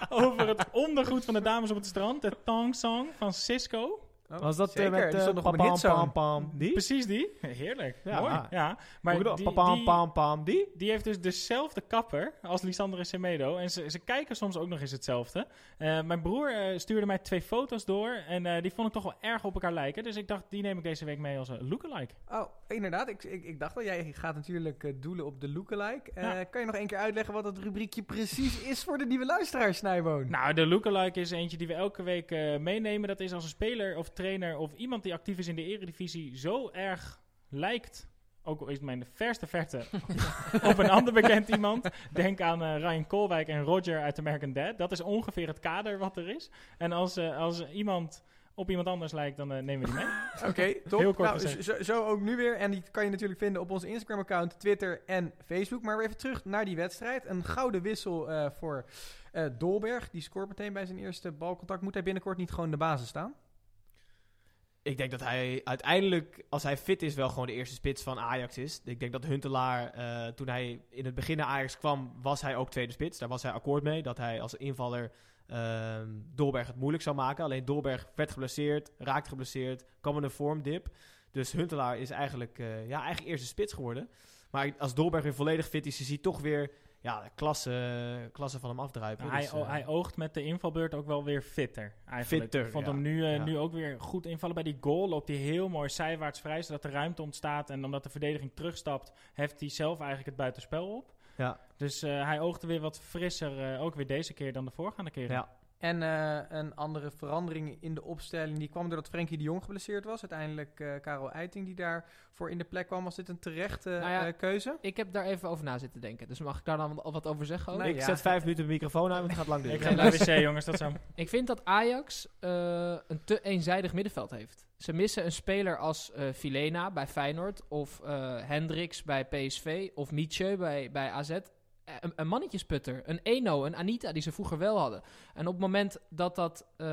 over het ondergoed van de dames op het strand. De Tong Song van Cisco. Was dat eh, Zeker, met eh, stond nog een pam, pam, pam, die? Precies die. Heerlijk. Ja. Mooi. Ja. Maar die, pam, die, pam, pam, die? die heeft dus dezelfde kapper als Lisandro Semedo. En ze, ze kijken soms ook nog eens hetzelfde. Eh, mijn broer eh, stuurde mij twee foto's door. En eh, die vond ik toch wel erg op elkaar lijken. Dus ik dacht, die neem ik deze week mee als een lookalike. Oh, inderdaad. Ik, ik, ik dacht al, jij gaat natuurlijk eh, doelen op de lookalike. Eh, Ja. Kan je nog één keer uitleggen wat dat rubriekje precies is voor de nieuwe luisteraars, Snijboon? Nou, de lookalike is eentje die we elke week eh, meenemen. Dat is als een speler of trainer of iemand die actief is in de eredivisie zo erg lijkt... Ook al is het mijn verste verte op een ander bekend iemand. Denk aan eh, Ryan Koolwijk en Roger uit American Dad. Dat is ongeveer het kader wat er is. En als, eh, als iemand op iemand anders lijkt, dan eh, nemen we die mee. Oké, top. Heel kort nou, zo, zo ook nu weer. En die kan je natuurlijk vinden op onze Instagram-account, Twitter en Facebook. Maar weer even terug naar die wedstrijd. Een gouden wissel voor Dolberg. Die scoort meteen bij zijn eerste balcontact. Moet hij binnenkort niet gewoon in de basis staan? Ik denk dat hij uiteindelijk, als hij fit is, wel gewoon de eerste spits van Ajax is. Ik denk dat Huntelaar, eh, toen hij in het begin naar Ajax kwam, was hij ook tweede spits. Daar was hij akkoord mee, dat hij als invaller ehm Dolberg het moeilijk zou maken. Alleen Dolberg werd geblesseerd, raakte geblesseerd, kwam in een vormdip. Dus Huntelaar is eigenlijk, eh, ja, eigenlijk eerste spits geworden. Maar als Dolberg weer volledig fit is, is hij toch weer ja, de klasse, klasse van hem afdruipen. hij, Dus, eh, hij oogt met de invalbeurt ook wel weer fitter. Eigenlijk. Fitter, Ik vond ja. hem nu, eh, Ja. nu ook weer goed invallen bij die goal. Loopt hij heel mooi zijwaarts vrij, zodat er ruimte ontstaat. En omdat de verdediging terugstapt, heft hij zelf eigenlijk het buitenspel op. Ja. Dus eh, hij oogde weer wat frisser, ook weer deze keer dan de voorgaande keren. Ja. En eh, een andere verandering in de opstelling, die kwam doordat Frenkie de Jong geblesseerd was. Uiteindelijk eh Karel Eiting die daarvoor in de plek kwam. Was dit een terechte Nou ja, eh, keuze? Ik heb daar even over na zitten denken. Dus mag ik daar dan al wat over zeggen? Nee, ik ja. zet vijf minuten de microfoon aan, want het gaat lang Ik duren. ga naar de wc, jongens, dat zo. Ik vind dat Ajax eh, een te eenzijdig middenveld heeft. Ze missen een speler als eh Filena bij Feyenoord, of eh Hendricks bij PSV, of Mietje bij, bij AZ. Eh, Een, een mannetjesputter, een Eno, een Anita, die ze vroeger wel hadden. En op het moment dat dat... eh,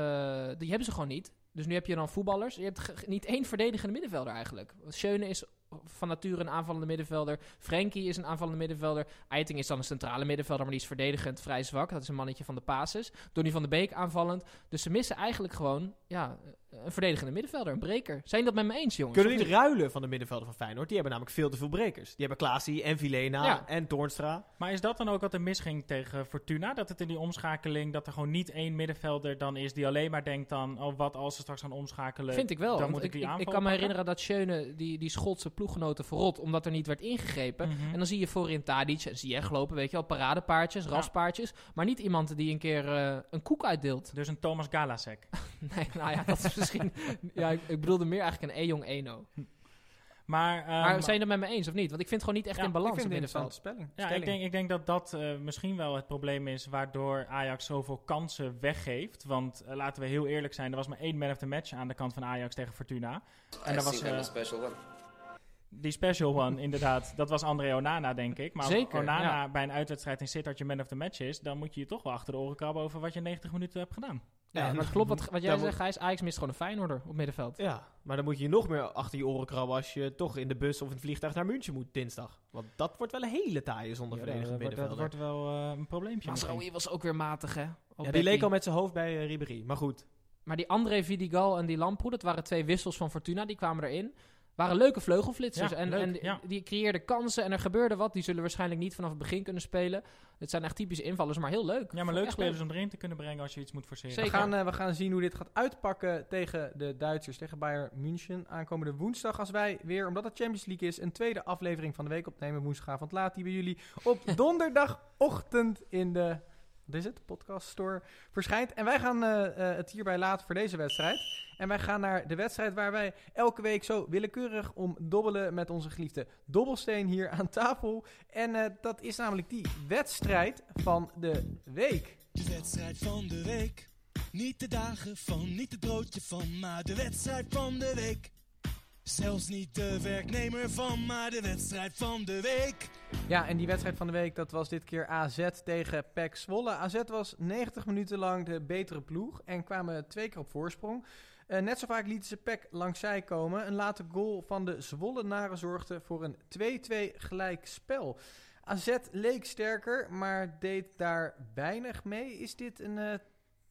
die hebben ze gewoon niet. Dus nu heb je dan voetballers. Je hebt niet één verdedigende middenvelder eigenlijk. Schöne is van nature een aanvallende middenvelder. Frenkie is een aanvallende middenvelder. Eiting is dan een centrale middenvelder, maar die is verdedigend vrij zwak. Dat is een mannetje van de basis. Donny van de Beek aanvallend. Dus ze missen eigenlijk gewoon ja, een verdedigende middenvelder, een breker. Zijn dat met me eens, jongens? Kunnen niet ruilen van de middenvelden van Feyenoord. Die hebben namelijk veel te veel brekers. Die hebben Klaasie en Vilena Ja. en Toornstra. Maar is dat dan ook wat er misging tegen Fortuna? Dat het in die omschakeling, dat er gewoon niet één middenvelder dan is die alleen maar denkt dan, oh wat als ze straks gaan omschakelen? Vind ik wel. Dan moet ik die ik, ik kan me herinneren dat Schöne die, die Schotse ploeggenoten verrot, omdat er niet werd ingegrepen. Mhm. En dan zie je voorin Tadic en zie je echt lopen, weet je wel, paradepaardjes, Ja. raspaardjes. Maar niet iemand die een keer eh, een koek uitdeelt. Dus een Thomas Galasek. Nee, nou ja, dat is misschien... ja, ik, ik bedoelde meer eigenlijk een E-jong Eno. Maar, ehm, maar zijn je het met me eens of niet? Want ik vind het gewoon niet echt Ja, in Ik balans vind op het een middenveld. interessante spelling. ja, ik denk, ik denk dat dat eh, misschien wel het probleem is waardoor Ajax zoveel kansen weggeeft. Want eh, laten we heel eerlijk zijn, er was maar één man of the match aan de kant van Ajax tegen Fortuna. En dat was... eh, Die special one, inderdaad. Dat was André Onana, denk ik. Maar Zeker, als Onana ja. bij een uitwedstrijd in Sittard je man of the match is... dan moet je je toch wel achter de oren krabben over wat je 90 minuten hebt gedaan. Ja, Ja, maar het klopt wat, wat jij zegt, Gijs. Ajax mist gewoon een Feyenoorder op middenveld. Ja, maar dan moet je nog meer achter je oren krabben als je toch in de bus of in het vliegtuig naar München moet dinsdag. Want dat wordt wel een hele taaie zonder Ja, verdedigend dat, wordt, dat wordt wel eh, een probleempje. Masraoui was ook weer matig, hè? op Ja, die Becky. leek al met zijn hoofd bij eh, Ribéry. Maar goed, Maar die André Vidigal en die Lamproe, dat waren twee wissels van Fortuna, die kwamen erin. Waren leuke vleugelflitsers. Ja, en leuk, en die, ja. die creëerden kansen en er gebeurde wat. Die zullen waarschijnlijk niet vanaf het begin kunnen spelen. Het zijn echt typische invallers, maar heel leuk. Ja, maar leuk spelers om erin te kunnen brengen als je iets moet forceren. We Zeker. gaan, eh, we gaan zien hoe dit gaat uitpakken tegen de Duitsers, tegen Bayern München. Aankomende woensdag als wij weer, omdat het Champions League is, een tweede aflevering van de week opnemen. Woensdagavond laat die bij jullie op donderdagochtend in de, is het, podcast store verschijnt. En wij gaan eh, eh, het hierbij laten voor deze wedstrijd. En wij gaan naar de wedstrijd waar wij elke week zo willekeurig om dobbelen met onze geliefde dobbelsteen hier aan tafel. En eh, dat is namelijk die wedstrijd van de week. De wedstrijd van de week. Niet de dagen van, niet het broodje van, maar de wedstrijd van de week. Zelfs niet de werknemer van, maar de wedstrijd van de week. Ja, en die wedstrijd van de week, dat was dit keer AZ tegen PEC Zwolle. AZ was 90 minuten lang de betere ploeg en kwamen twee keer op voorsprong. Eh, net zo vaak lieten ze PEC langs zij komen. Een late goal van de Zwollenaren zorgde voor een 2-2 gelijk spel. AZ leek sterker, maar deed daar weinig mee. Is dit een eh,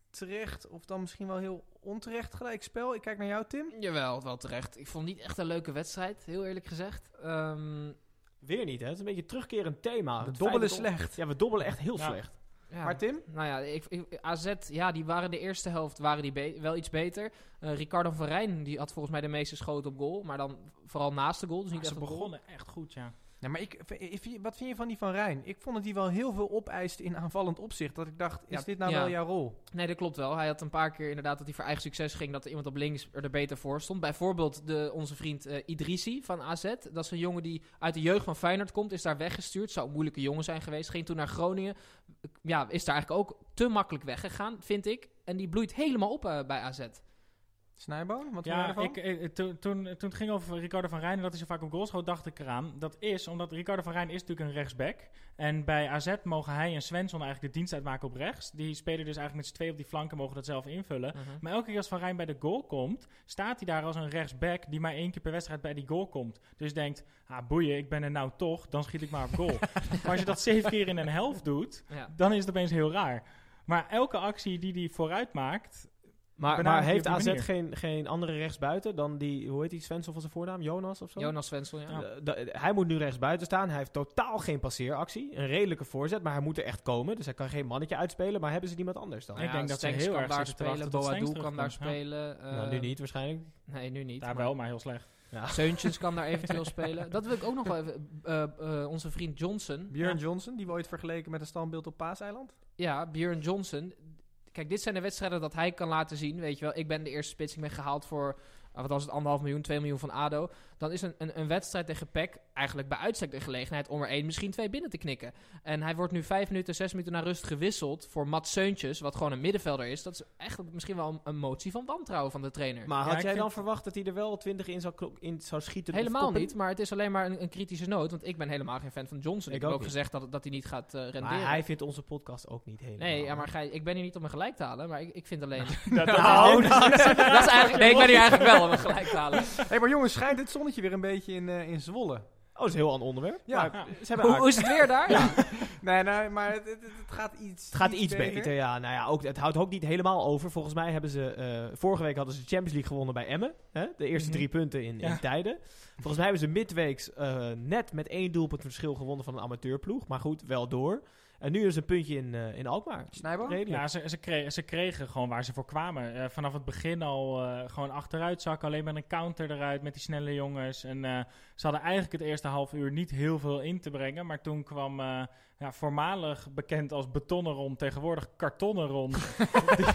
terecht of dan misschien wel heel onterecht gelijk spel? Ik kijk naar jou, Tim. Jawel, wel terecht. Ik vond het niet echt een leuke wedstrijd, heel eerlijk gezegd. Ehm, weer niet hè. Het is een beetje een terugkerend thema. Het dobbelen slecht. Ja, we dobbelen echt heel Ja. slecht. ja. Maar Tim? Nou ja, ik, ik- AZ, ja, die waren de eerste helft waren die wel iets beter. Eh, Ricardo van Rijn, die had volgens mij de meeste schoten op goal. Maar dan vooral naast de goal, dus niet Ja, echt ze goal. begonnen echt goed, ja. Ja, maar ik, ik- wat vind je van die Van Rijn? Ik vond dat hij wel heel veel opeiste in aanvallend opzicht. Dat ik dacht, is Ja, dit nou ja. wel jouw rol? Nee, dat klopt wel. Hij had een paar keer inderdaad dat hij voor eigen succes ging. Dat er iemand op links er beter voor stond. Bijvoorbeeld de, onze vriend eh, Idrissi van AZ. Dat is een jongen die uit de jeugd van Feyenoord komt. Is daar weggestuurd. Zou een moeilijke jongen zijn geweest. Ging toen naar Groningen. Ja, is daar eigenlijk ook te makkelijk weggegaan, vind ik. En die bloeit helemaal op eh, bij AZ. Snijboon, wat vind jij Ja, ervan? ik, eh, toen, toen, toen het ging over Ricardo van Rijn en dat hij zo vaak op goal schoot, dacht ik eraan. Dat is omdat Ricardo van Rijn is natuurlijk een rechtsback. En bij AZ mogen hij en Svensson eigenlijk de dienst uitmaken op rechts. Die spelen dus eigenlijk met z'n twee op die flanken, mogen dat zelf invullen. Maar elke keer als Van Rijn bij de goal komt, staat hij daar als een rechtsback die maar één keer per wedstrijd bij die goal komt. Dus denkt, ah boeien, ik ben er nou toch, dan schiet ik maar op goal. maar als je dat zeven keer in een helft doet, Ja. dan is het opeens heel raar. Maar elke actie die hij vooruit maakt, Maar, maar heeft AZ manier. geen, geen andere rechtsbuiten dan die, hoe heet die Svensson van zijn voornaam? Jonas of zo? Jonas Svensson, ja. Ja. Eh, hij moet nu rechtsbuiten staan. Hij heeft totaal geen passeeractie. Een redelijke voorzet, maar hij moet er echt komen. Dus hij kan geen mannetje uitspelen. Maar hebben ze niemand anders dan? Ik denk dat ze heel kan erg daar spelen. Boadu kan daar spelen. eh, nou, nu niet waarschijnlijk. Nee, nu niet. daar maar- wel, maar heel slecht. Ja. Seuntjens kan daar eventueel spelen. Dat wil ik ook nog wel even. eh, eh, onze vriend Johnson. Björn Johnson, die we ooit vergeleken met een standbeeld op Paaseiland. Ja, Björn Johnson. Kijk, dit zijn de wedstrijden dat hij kan laten zien. Weet je wel, ik ben de eerste spits. Ik ben gehaald voor, ah, wat was het, anderhalf miljoen, 2 miljoen van ADO. Dan is een, een, een wedstrijd tegen PEC eigenlijk bij uitstek de gelegenheid om er één, misschien twee binnen te knikken. En hij wordt nu vijf minuten, zes minuten naar rust gewisseld voor Mats Seuntjes, wat gewoon een middenvelder is. Dat is eigenlijk misschien wel een, een motie van wantrouwen van de trainer. Maar had jij dan verwacht dat hij er wel 20 in zou, in zou schieten? Helemaal niet, maar het is alleen maar een, een kritische noot. Want ik ben helemaal geen fan van Johnson. Ik, Ik heb ook gezegd dat, dat hij niet gaat eh renderen. Maar hij vindt onze podcast ook niet helemaal. Nee, ja, maar Gij, ik ben hier niet om een gelijk te halen, maar ik, ik vind alleen... Dat, Nou, dat is eigenlijk, nee, ik ben hier eigenlijk wel om een gelijk te halen. Hé, hey, maar jongens, schijnt dit zonnetje weer een beetje in, eh, in Zwolle? Oh, dat is een heel ander onderwerp. Ja. Maar Ja. ze hebben Hoe, is het weer daar? Nee, nee, maar het, het, het gaat iets Het gaat iets beter. ja. Nou ja, ook, het houdt ook niet helemaal over. Volgens mij hebben ze... eh, vorige week hadden ze de Champions League gewonnen bij Emmen. Hè? De eerste Mhm. drie punten in, in tijden. Volgens mij hebben ze midweeks eh, net met één doelpunt verschil gewonnen van een amateurploeg. Maar goed, wel door. En nu is een puntje in, eh, in Alkmaar. Snijboom? Redelijk. Ja, ze, ze, kregen, ze kregen gewoon waar ze voor kwamen. Eh, vanaf het begin al eh, gewoon achteruit zakken. Alleen met een counter eruit met die snelle jongens. En eh, ze hadden eigenlijk het eerste half uur niet heel veel in te brengen. Maar toen kwam eh, ja, voormalig bekend als betonnen rond, tegenwoordig kartonnen rond. die,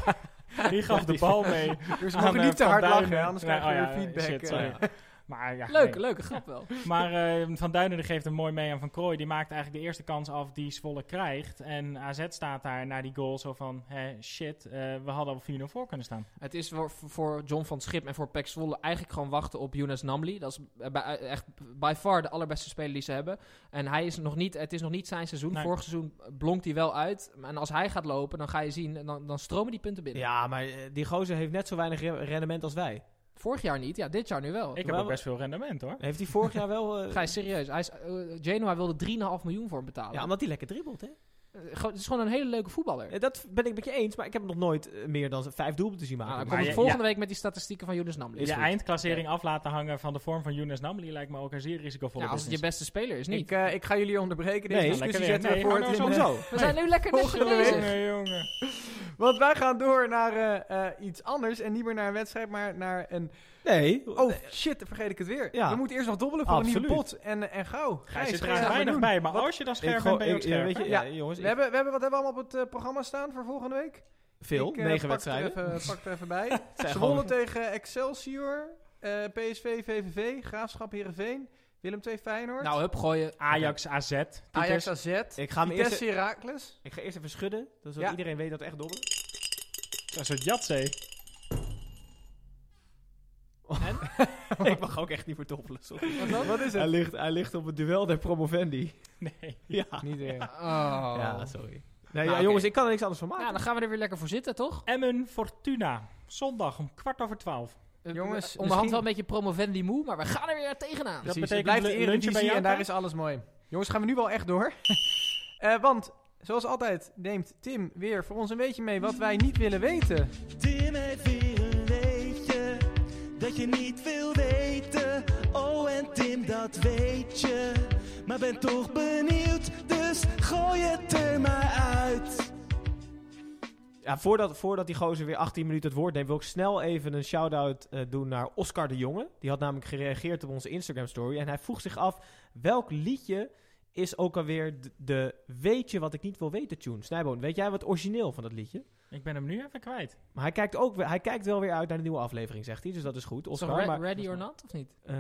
die gaf de bal mee. Dus we mogen niet te hard Duinen. lachen, anders Nee, krijgen we oh weer feedback. shit, sorry. Maar, ja, Leuke, nee. leuke grap wel. Maar eh, Van Duinen geeft een mooi mee aan Van Krooi. Die maakt eigenlijk de eerste kans af die Zwolle krijgt. En AZ staat daar na die goal zo van... Hè, shit, eh, we hadden al 4-0 voor kunnen staan. Het is voor, voor John van Schip en voor Pek Zwolle eigenlijk gewoon wachten op Younes Namli. Dat is eh, bij- echt by far de allerbeste speler die ze hebben. En hij is nog niet, het is nog niet zijn seizoen. Nee. Vorig seizoen blonkt hij wel uit. En als hij gaat lopen, dan ga je zien, en dan, dan stromen die punten binnen. Ja, maar die gozer heeft net zo weinig re- rendement als wij. Vorig jaar niet, ja, dit jaar nu wel. Ik heb ook best veel rendement hoor. Heeft hij vorig jaar wel... eh, Ga je serieus? Hij is, eh, Genoa wilde 3,5 miljoen voor hem betalen. ja, omdat hij lekker dribbelt, hè? Eh, het is gewoon een hele leuke voetballer. Dat ben ik met je eens, maar ik heb hem nog nooit eh, meer dan vijf doelpunten zien Nou, maken. dan kom Maar ik je- volgende week met die statistieken van Younes Namli. Goed. eindklassering af laten hangen van de vorm van Younes Namli lijkt me ook een zeer risicovolle Ja, als het je beste speler is, niet. Ik, eh, ik ga jullie onderbreken. Deze Nee, discussie zetten we Nee, nou de- zo. We zijn nu lekker Volgende bezig. Jongen, jongen. Want wij gaan door naar eh, eh, iets anders. En niet meer naar een wedstrijd, maar naar een... Nee. Oh, shit, dan vergeet ik het weer. Ja. We moeten eerst nog dobbelen voor een nieuwe pot. En, en gauw. Gijs, zit ga er je weinig doen. bij, maar Wat- als je dan scherp bent, ben je ook scherp. weet je, Ja. ja, jongens, We ik- hebben, we hebben, wat hebben we allemaal op het eh, programma staan voor volgende week? veel, Ik, eh, negen pak wedstrijden. Pak er even bij. Zwolle gewoon- tegen Excelsior. eh, PSV, VVV. Graafschap, Heerenveen. Willem II, Feyenoord. Nou, hup, gooien. Ajax, AZ. Ajax. AZ. Ik ga hem eerst, Heracles. ik ga eerst even schudden, zodat Ja. iedereen weet dat het echt dobbelen. Dat is een soort jatzee. ik mag ook echt niet meer sorry. Wat, dan? Wat is Hij het? ligt, hij ligt op het duel der promovendi. Nee. Ja, Niet weer. Oh. ja sorry. Nee, Nou, ja, jongens, ik kan er niks anders van maken. Ja, dan gaan we er weer lekker voor zitten, toch? Emmen Fortuna. Zondag om kwart over twaalf. Eh, Jongens, onderhand misschien- wel een beetje promovendi moe, maar we gaan er weer tegenaan. Dat Precies, betekent het blijft de bij jou, en daar is alles mooi. Jongens, gaan we nu wel echt door. Eh, want, zoals altijd, neemt Tim weer voor ons een beetje mee wat wij niet willen weten. Tim heeft dat je niet wil weten. Oh, en Tim, dat weet je. Maar ben toch benieuwd, dus gooi het er maar uit. Ja, voordat, voordat die gozer weer 18 minuten het woord neemt, wil ik snel even een shout-out eh, doen naar Oscar de Jonge. Die had namelijk gereageerd op onze Instagram-story. En hij vroeg zich af, welk liedje is ook alweer de, de Weet je wat ik niet wil weten tune? Snijboon, weet jij wat origineel van dat liedje? Ik ben hem nu even kwijt. Maar hij kijkt, ook, hij kijkt wel weer uit naar de nieuwe aflevering, zegt hij. Dus dat is goed. Oscar, re- maar... ready or not, of niet? Eh,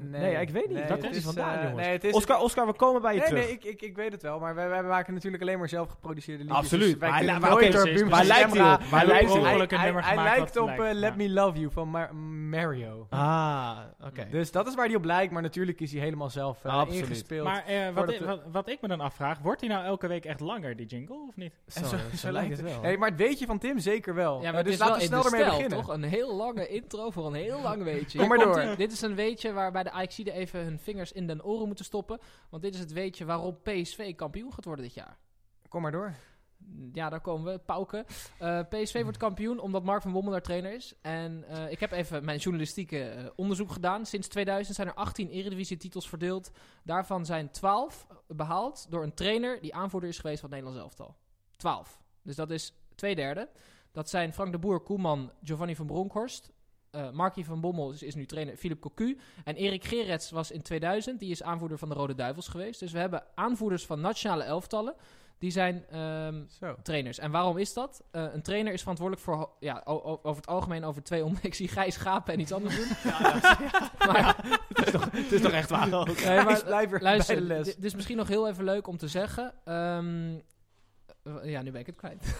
nee, ik weet niet. Nee, het komt is, hij vandaan, eh, jongens? nee, het is- Oscar, Oscar, we komen bij je Nee, terug. nee, ik, ik, ik weet het wel. Maar wij, wij maken natuurlijk alleen maar zelf geproduceerde liedjes. Absoluut. Dus wij Maar precies, Waar lijkt hij op? Waar Hij lijkt hij op? Hij, lijkt op eh, Let. Me Love You van Mar- Mario. Ah, oké. Dus dat is waar hij op lijkt. Maar natuurlijk is hij helemaal zelf eh, Absoluut. ingespeeld. Maar eh, wat, ik, we- wat, wat ik me dan afvraag, wordt hij nou elke week echt langer, die jingle, of niet? Zo lijkt het wel. Nee, maar het weetje van Tim zeker wel. Ja, maar Eh, dus laten we snel ermee beginnen. toch? Een heel lange intro voor een heel lang weetje. Kom maar door. Dit is een weetje waarbij de Ajaxiden even hun vingers in den oren moeten stoppen. Want dit is het weetje waarom PSV kampioen gaat worden dit jaar. Kom maar door. Ja, daar komen we. Pauken. Eh, PSV wordt kampioen omdat Mark van Bommel daar trainer is. En eh, ik heb even mijn journalistieke onderzoek gedaan. Sinds 2000 zijn er 18 Eredivisie-titels verdeeld. Daarvan zijn 12 behaald door een trainer die aanvoerder is geweest van het Nederlands elftal. 12. Dus dat is twee derde. Dat zijn Frank de Boer, Koeman, Giovanni van Bronckhorst. eh Markie van Bommel is, is nu trainer, Philip Cocu. En Erik Gerets was in 2000, die is aanvoerder van de Rode Duivels geweest. Dus we hebben aanvoerders van nationale elftallen. Die zijn ehm, trainers. En waarom is dat? Eh, een trainer is verantwoordelijk voor, ja, over het algemeen over twee om. Ik zie Gijs gapen en iets anders doen. maar, het, is toch, het is toch echt waar ook? nee, maar, Gijs, blijf luister, bij de les. dit dit is misschien nog heel even leuk om te zeggen. Ehm, eh, ja, nu ben ik het kwijt.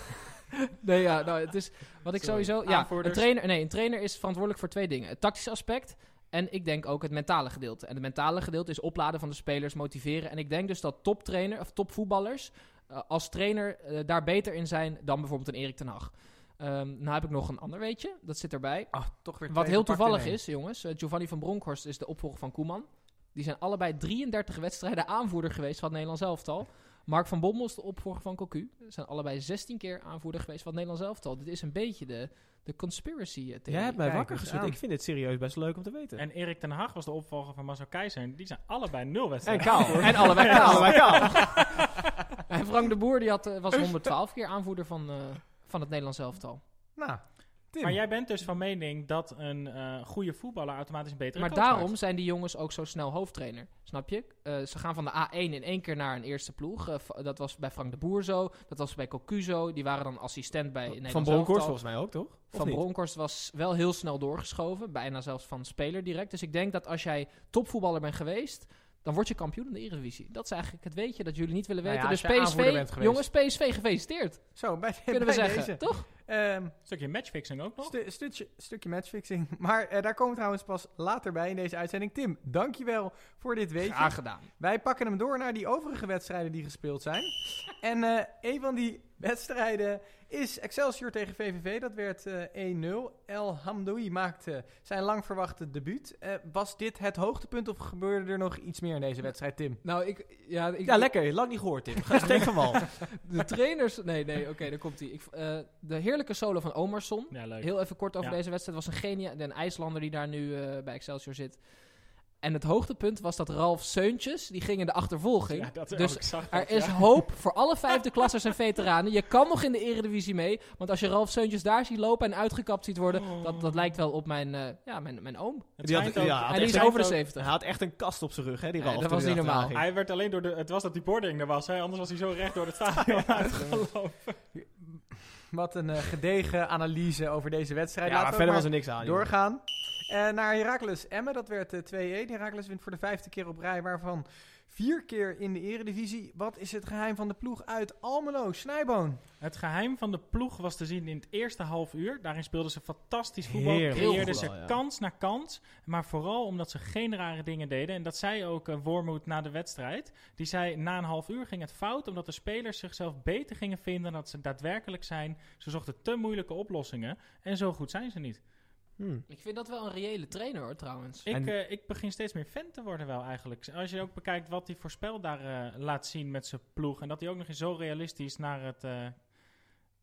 nee, ja, nou, het is wat ik Sorry. sowieso. Ja, een trainer, nee, een trainer is verantwoordelijk voor twee dingen: het tactische aspect. En ik denk ook het mentale gedeelte. En het mentale gedeelte is opladen van de spelers, motiveren. En ik denk dus dat toptrainer of topvoetballers eh, als trainer eh, daar beter in zijn dan bijvoorbeeld een Erik ten Hag. Ehm nou heb ik nog een ander weetje, dat zit erbij. Ah, toch weer Wat heel toevallig is, jongens. eh, Giovanni van Bronckhorst is de opvolger van Koeman. Die zijn allebei 33 wedstrijden aanvoerder geweest van het Nederlands elftal. Mark van Bommel is de opvolger van Cocu. Ze zijn allebei 16 keer aanvoerder geweest van het Nederlands elftal. Dit is een beetje de, de conspiracy eh, theorie. Jij hebt mij Kijk wakker geschud. Ik vind dit serieus best leuk om te weten. En Erik ten Hag was de opvolger van Marcel Keizer. Die zijn allebei nul En wedstrijden. kaal. En allebei En kaal. allebei kaal. En Frank de Boer die had, eh, was 112 keer aanvoerder van, eh, van het Nederlands elftal. Nou, Tim. Maar jij bent dus van mening dat een eh, goede voetballer automatisch een betere Maar coach daarom maakt. zijn die jongens ook zo snel hoofdtrainer. Snap je? Eh, ze gaan van de A1 in één keer naar een eerste ploeg. Eh, dat was bij Frank de Boer zo. Dat was bij Cocu zo. Die waren dan assistent bij Van Bronckhorst volgens mij ook, toch? Of Van niet? Bronckhorst was wel heel snel doorgeschoven. Bijna zelfs van speler direct. Dus ik denk dat als jij topvoetballer bent geweest... dan word je kampioen in de Eredivisie. Dat is eigenlijk het weetje dat jullie niet willen Nou weten. ja, dus bent PSV, geweest. jongens, PSV gefeliciteerd. Zo, bij, Kunnen we zeggen, deze. toch? Ehm, Een stukje matchfixing ook nog. stu- stukje, stukje matchfixing. Maar eh, daar komen we trouwens pas later bij in deze uitzending. Tim, dankjewel voor dit weetje. Graag gedaan. Wij pakken hem door naar die overige wedstrijden die gespeeld zijn. en eh, een van die wedstrijden is Excelsior tegen VVV. Dat werd eh 1-0. El Hamdoui maakte zijn lang verwachte debuut. Eh, was dit het hoogtepunt of gebeurde er nog iets meer in deze wedstrijd, Tim? Nou, ik... Ja, ik, Ja, lekker. Lang niet gehoord, Tim. Ga steek van wal. De trainers... Nee, nee, oké, daar komt hij. de heerlijke solo van. Ja, leuk. Heel even kort over Ja. deze wedstrijd. Het was een genia, een IJslander die daar nu eh, bij Excelsior zit. En het hoogtepunt was dat Ralf Seuntjes, die ging in de achtervolging. Ja, dat dus er dat, is ja. hoop voor alle vijfde klassers en veteranen. Je kan nog in de eredivisie mee. Want als je Ralf Seuntjes daar ziet lopen en uitgekapt ziet worden... Oh. Dat, dat lijkt wel op mijn, eh, ja, mijn, mijn oom. Die had- ook- ja, had en die is over de ook- 70. Hij had echt een kast op zijn rug, hè, die Nee, Ralf. dat was niet normaal. ging. Hij werd alleen door de... Het was dat die boarding er was, hè? Anders was hij zo recht door het stadion uitgelopen. Wat een eh, gedegen analyse over deze wedstrijd. Ja, Laten maar we verder maar was er niks aan. doorgaan. Eh, naar Heracles Emmen, dat werd eh, 2-1. Heracles wint voor de vijfde keer op rij, waarvan vier keer in de eredivisie. Wat is het geheim van de ploeg uit Almelo? Snijboon. Het geheim van de ploeg was te zien in het eerste half uur. Daarin speelden ze fantastisch voetbal. Heerlijk Creëerden ze ja. kans na kans. Maar vooral omdat ze geen rare dingen deden. En dat zei ook uh, Wormoed na de wedstrijd. Die zei na een half uur ging het fout. Omdat de spelers zichzelf beter gingen vinden dan dat ze daadwerkelijk zijn. Ze zochten te moeilijke oplossingen. En zo goed zijn ze niet. Hmm. Ik vind dat wel een reële trainer hoor, trouwens. Ik, En- eh, ik begin steeds meer fan te worden wel eigenlijk. Als je ook bekijkt wat hij voor spel daar eh, laat zien met zijn ploeg. En dat hij ook nog eens zo realistisch naar het eh,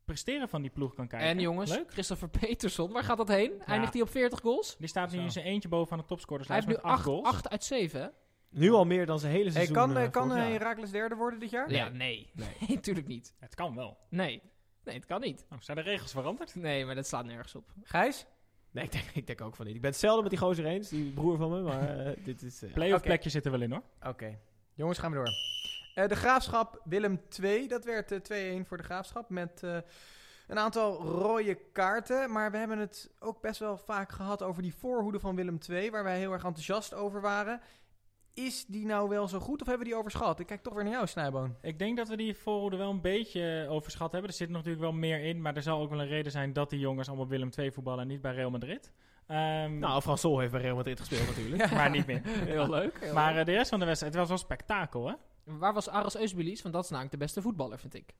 presteren van die ploeg kan kijken. En jongens, Leuk. Christopher Peterson, waar gaat dat heen? Eindigt hij op 40 goals? Die staat nu Zo. in zijn eentje bovenaan de Hij topscorerslijst heeft nu met 8 8, goals. 8 uit 7, hè? Nu al meer dan zijn hele Hey, seizoen. kan eh, eh, kan vorig eh, jaar. Heracles derde worden dit jaar? Ja, nee. Nee, natuurlijk niet. Het kan wel. Nee. Nee, het kan niet. Nou, zijn de regels veranderd? Nee, maar dat slaat nergens op. Gijs? Nee, ik denk, ik denk ook van niet. Ik ben hetzelfde met die gozer eens, die broer van me, maar eh, dit is... eh, Playoff Oké. plekje zit er wel in hoor. Oké. Jongens, gaan we door. Eh, de Graafschap Willem 2, dat werd eh, 2-1 voor de Graafschap met een aantal rode kaarten. Maar we hebben het ook best wel vaak gehad over die voorhoede van Willem 2, waar wij heel erg enthousiast over waren. Is die nou wel zo goed of hebben we die overschat? Ik kijk toch weer naar jou, Snijboon. Ik denk dat we die voorhoede wel een beetje overschat hebben. Er zit natuurlijk wel meer in, maar er zal ook wel een reden zijn dat die jongens allemaal Willem II voetballen en niet bij Real Madrid. Ehm, Nou, Frans Sol heeft bij Real Madrid gespeeld natuurlijk. maar niet meer. Heel leuk. heel Maar leuk. eh, de rest van de wedstrijd, het was wel spektakel hè? Waar was Aras Eusbilis? Want dat is namelijk de beste voetballer, vind ik.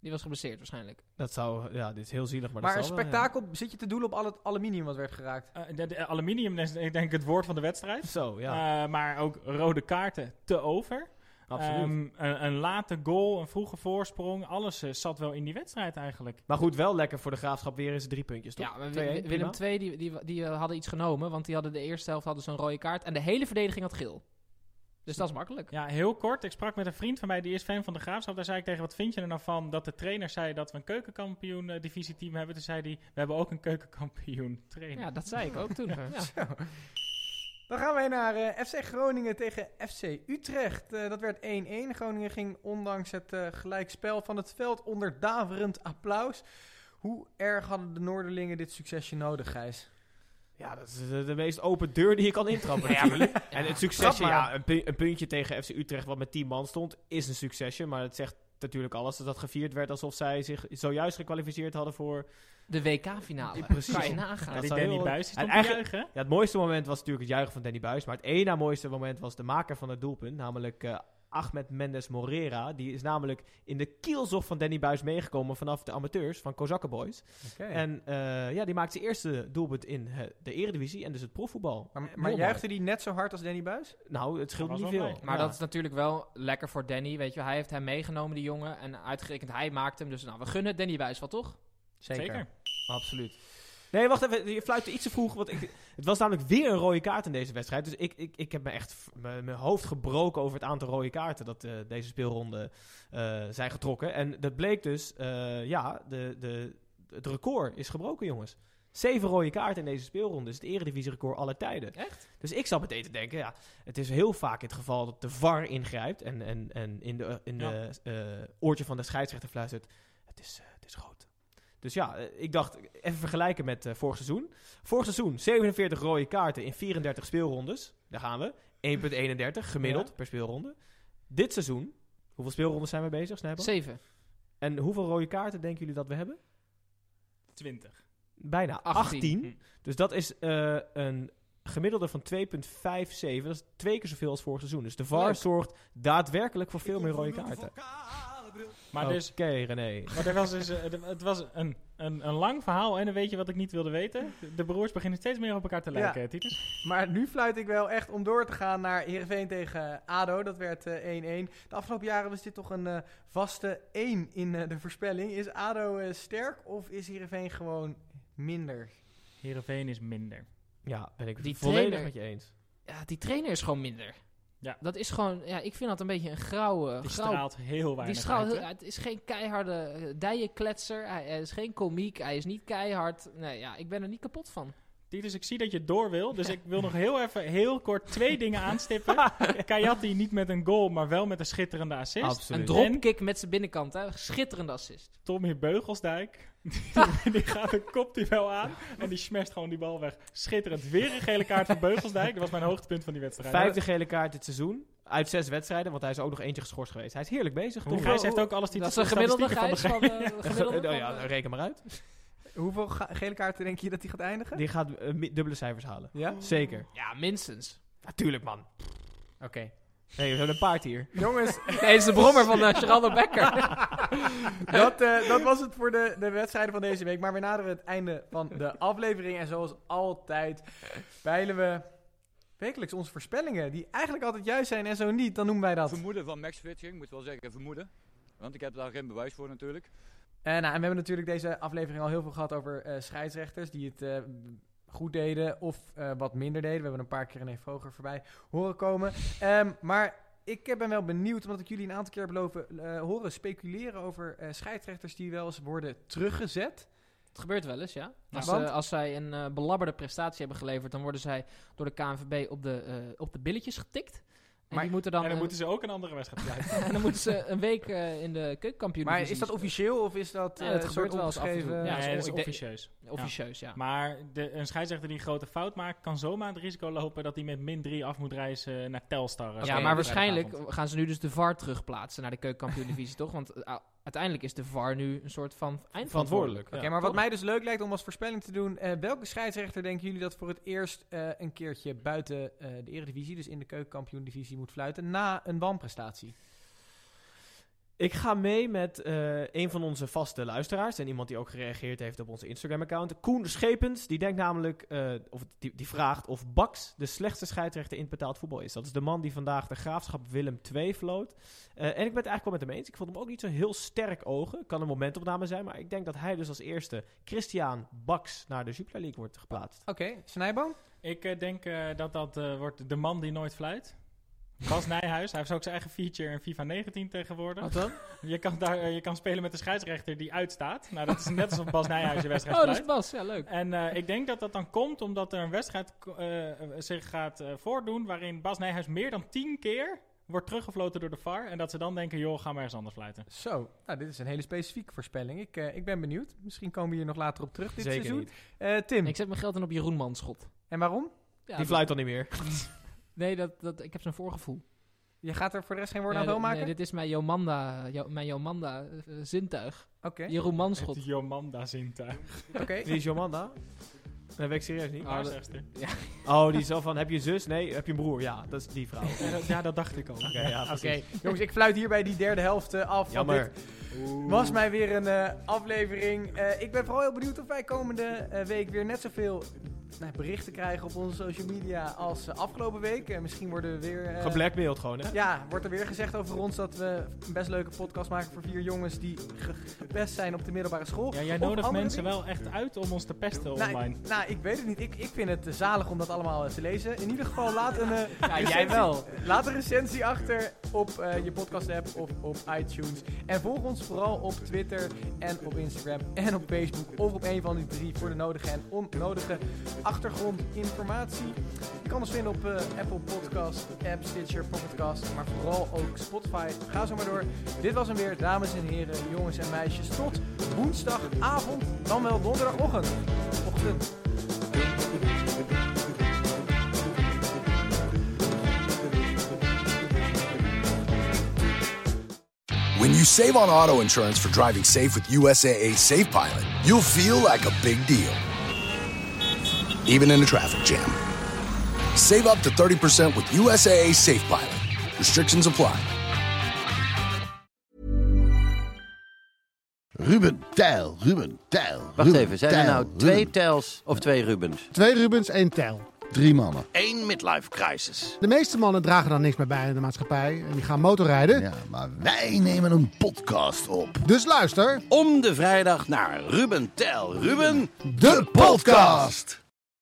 Die was geblesseerd waarschijnlijk. Dat zou... Ja, dit is heel zielig, maar, Maar, dat een zal wel, ja. spektakel, zit je te doelen op al het aluminium wat werd geraakt? Eh, de, de aluminium is ik denk het woord van de wedstrijd. Zo, ja. Eh, maar ook rode kaarten te over. absoluut. Ehm, een, een late goal, een vroege voorsprong. Alles eh, zat wel in die wedstrijd eigenlijk. maar goed, wel lekker voor de Graafschap weer eens drie puntjes, toch? Ja, maar 2-1, Wi- Wi- prima. Willem II die, die, die eh, hadden iets genomen, want die hadden de eerste helft hadden ze een rode kaart en de hele verdediging had geel. Dus dat is makkelijk. Ja, heel kort. Ik sprak met een vriend van mij, die is fan van de Graafschap. Daar zei ik tegen, wat vind je er nou van dat de trainer zei dat we een keukenkampioen eh, divisieteam hebben? Toen zei hij, we hebben ook een keukenkampioen trainer. Ja, dat zei ik ook toen. ja. Dan gaan wij naar eh, FC Groningen tegen FC Utrecht. Eh, dat werd 1-1. Groningen ging ondanks het eh, gelijkspel van het veld onder daverend applaus. Hoe erg hadden de Noorderlingen dit succesje nodig, Gijs? Ja, dat is de, de meest open deur die je kan intrappen natuurlijk. En het succesje, ja, een, pu- een puntje tegen FC Utrecht wat met 10 man stond, is een succesje. Maar het zegt natuurlijk alles dat dat gevierd werd alsof zij zich zojuist gekwalificeerd hadden voor... De WK-finale. Precies. Kan je nagaan. Ja, dat Danny heel- Buis, stond juichen. Ja, het mooiste moment was natuurlijk het juichen van Danny Buis. Maar het één na mooiste moment was de maker van het doelpunt. Namelijk eh, Ahmed Mendes Morera. Die is namelijk in de kielzog van Danny Buis meegekomen vanaf de amateurs van Kozakken Boys. En eh, ja, die maakte zijn eerste doelpunt in eh, de eredivisie en dus het profvoetbal. Maar, maar juichte die net zo hard als Danny Buis? Nou, het scheelt niet veel. Maar Ja. dat is natuurlijk wel lekker voor Danny. Weet je, hij heeft hem meegenomen, die jongen. En uitgerekend hij maakt hem. Dus nou, we gunnen Danny Buis wel, toch? Zeker. Absoluut. Nee, wacht even. Je fluitte iets te vroeg. Want ik, het was namelijk weer een rode kaart in deze wedstrijd. Dus ik, ik, ik heb me echt mijn hoofd gebroken over het aantal rode kaarten dat eh, deze speelronde eh, zijn getrokken. En dat bleek dus, eh, ja, de, de het record is gebroken, jongens. Zeven rode kaarten in deze speelronde is het eredivisie-record aller tijden. Echt? Dus ik zat meteen te denken, ja, het is heel vaak het geval dat de VAR ingrijpt en, en, en in de, in de oortje van de scheidsrechter fluistert, het is, het is rood. Dus ja, eh, ik dacht, even vergelijken met eh, vorig seizoen. Vorig seizoen 47 rode kaarten in 34 speelrondes. Daar gaan we. 1,31 gemiddeld per speelronde. Dit seizoen, hoeveel speelrondes zijn we bezig, Snijboom? Zeven. En hoeveel rode kaarten denken jullie dat we hebben? 20. Bijna 18. 18. Dus dat is eh, een gemiddelde van 2,57. Dat is twee keer zoveel als vorig seizoen. Dus de VAR Leuk. zorgt daadwerkelijk voor veel meer rode kaarten. Maar, Oké, dus, René. maar er was dus, eh, het was een, een, een lang verhaal en dan weet je wat ik niet wilde weten. De broers beginnen steeds meer op elkaar te lijken, Ja. Titus. Maar nu fluit ik wel echt om door te gaan naar Heerenveen tegen ADO. Dat werd eh, 1-1. De afgelopen jaren was dit toch een eh, vaste 1 in eh, de voorspelling. Is ADO eh, sterk of is Heerenveen gewoon minder? Heerenveen is minder. Ja, ben ik Die volledig trainer- met je eens. Ja, die trainer is gewoon minder. Ja. Dat is gewoon, ja, ik vind dat een beetje een grauwe... Die straalt heel weinig die straalt, uit, het is geen keiharde uh, dijenkletser. Hij, hij is geen komiek. Hij is niet keihard. Nee, ja, ik ben er niet kapot van. Titus, ik zie dat je door wil, dus ik wil nog heel even heel kort twee dingen aanstippen. Kayati niet met een goal, maar wel met een schitterende assist. Absoluut. Een dropkick met zijn binnenkant. Hè. Schitterende assist. Tommy Beugelsdijk, die, gaat een kop die wel aan en die smasht gewoon die bal weg. Schitterend. Weer een gele kaart voor Beugelsdijk. Dat was mijn hoogtepunt van die wedstrijd. Vijfde gele kaart dit seizoen. Uit zes wedstrijden, want hij is ook nog eentje geschorst geweest. Hij is heerlijk bezig. Hoe Tom. Gijs heeft ook alles die Dat is een gemiddelde Gijs van, de eh, gemiddelde Nou van, ja, eh, reken maar uit. Hoeveel gele kaarten denk je dat hij gaat eindigen? Die gaat eh, dubbele cijfers halen. Ja? Zeker. Ja, minstens. Natuurlijk, man. Oké. Nee, we hebben een paard hier. Jongens, Nee, het is de brommer van uh, Geraldo Becker. dat, eh, dat was het voor de, de wedstrijden van deze week. Maar we naderen het einde van de aflevering. En zoals altijd peilen we wekelijks onze voorspellingen. Die eigenlijk altijd juist zijn en zo niet. Dan noemen wij dat. Vermoeden van Max Switching, moet wel zeggen vermoeden. Want ik heb daar geen bewijs voor natuurlijk. Eh, nou, en we hebben natuurlijk deze aflevering al heel veel gehad over eh, scheidsrechters die het eh, goed deden of eh, wat minder deden. We hebben een paar keer René Vroger voorbij horen komen. Ehm, maar ik ben wel benieuwd, omdat ik jullie een aantal keer beloven eh, horen speculeren over eh, scheidsrechters die wel eens worden teruggezet. Het gebeurt wel eens, ja. Als, als zij een belabberde prestatie hebben geleverd, dan worden zij door de KNVB op de, op de billetjes getikt. En Maar- die moeten dan, En dan moeten ze ook een andere wedstrijd blijven. en dan moeten ze een week eh, in de keukenkampioen. Maar is dat officieel of is dat Ja, eh, gebeurt soort wel eens af en toe. opgeschreven- Ja, dat is officieus. Officieus, ja. Maar de, een scheidsrechter die een grote fout maakt, kan zomaar het risico lopen dat hij met min 3 af moet reizen naar Telstar. eh, ja, maar waarschijnlijk gaan ze nu dus de VAR terugplaatsen naar de keukenkampioen-divisie, toch? Want uiteindelijk is de VAR nu een soort van eindverantwoordelijk. Verantwoordelijk. Oké, Ja. maar wat mij dus leuk lijkt om als voorspelling te doen. eh, welke scheidsrechter denken jullie dat voor het eerst eh, een keertje buiten eh, de Eredivisie, dus in de keukenkampioen-divisie, moet fluiten na een wanprestatie? Ik ga mee met eh, een van onze vaste luisteraars. En iemand die ook gereageerd heeft op onze Instagram-account. Koen Schepens. Die denkt namelijk, eh, of die, die vraagt of Bax de slechtste scheidsrechter in het betaald voetbal is. Dat is de man die vandaag de graafschap Willem II floot. Eh, en ik ben het eigenlijk wel met hem eens. Ik vond hem ook niet zo heel sterk ogen. Kan een momentopname zijn. Maar ik denk dat hij dus als eerste Christian Bax naar de Jupiler League wordt geplaatst. Oké, Snijboom? Ik denk eh, dat dat eh, wordt de man die nooit fluit. Bas Nijhuis. Hij heeft ook zijn eigen feature in FIFA 19 tegenwoordig. Wat dan? Je kan, daar, eh, je kan spelen met de scheidsrechter die uitstaat. Nou, dat is net alsof Bas Nijhuis je wedstrijd Oh, dat is. Bas. Ja, leuk. En eh, ik denk dat dat dan komt omdat er een wedstrijd eh, zich gaat eh, voordoen waarin Bas Nijhuis meer dan tien keer wordt teruggefloten door de VAR. En dat ze dan denken, joh, ga maar eens anders fluiten. Zo, nou, dit is een hele specifieke voorspelling. Ik, eh, ik ben benieuwd. Misschien komen we hier nog later op terug dit Zeker seizoen. niet. Eh, Tim, Ik zet mijn geld in op Jeroen Manschot. en waarom? Ja, die fluit dan niet meer. Nee, dat, dat, ik heb zo'n voorgevoel. Je gaat er voor de rest geen woord aan Nee, maken? nee, dit is mijn Jomanda, Jo- mijn Jomanda eh, zintuig. Oké, Jeroen Manschot. Het Jomanda zintuig. oké. Wie is Jomanda? Dat weet ik serieus niet. Oh, Waarzegster. Oh, die is zo van, heb je een zus? Nee, heb je een broer? Ja, dat is die vrouw. Ja, dat- Ja, dat dacht ik al. ja, Oké, precies. jongens, ik fluit hierbij die derde helft eh, af. Jammer. dit was mij weer een eh, aflevering. Eh, ik ben vooral heel benieuwd of wij komende eh, week weer net zoveel berichten krijgen op onze social media als eh, afgelopen week. En misschien worden we weer... eh, Geblackmailed gewoon, hè? ja, wordt er weer gezegd over ons dat we een best leuke podcast maken voor vier jongens die ge- gepest zijn op de middelbare school. Ja, jij Of nodigt mensen dingen. wel echt uit om ons te pesten Nou, online. Nou, ik weet het niet. Ik, ik vind het eh, zalig om dat allemaal te lezen. In ieder geval, laat een, eh, Ja, jij wel. Laat een recensie achter op eh, je podcast-app of op iTunes. En volg ons vooral op Twitter en op Instagram en op Facebook of op een van die drie voor de nodige en onnodige achtergrondinformatie. Je kan ons vinden op eh, Apple Podcast, App, Stitcher, Pocketcast, maar vooral ook Spotify. Ga zo maar door. Dit was hem weer, dames en heren, jongens en meisjes. Tot woensdagavond, dan wel donderdagochtend. Ochtend. When you save on auto insurance for driving safe with USAA Safe Pilot, you'll feel like a big deal, even in a traffic jam. Save up to 30% with USAA Safe Pilot. Restrictions apply. Ruben, Tijl, Ruben, Tijl. Wacht Ruben, even, zijn er nou Ruben. twee Tels of twee Rubens? Twee Rubens, één Tijl. Drie mannen. Eén midlife crisis. De meeste mannen dragen dan niks meer bij in de maatschappij en die gaan motorrijden. Ja, maar wij nemen een podcast op. Dus luister, Om de vrijdag naar Ruben Tel Ruben. De podcast!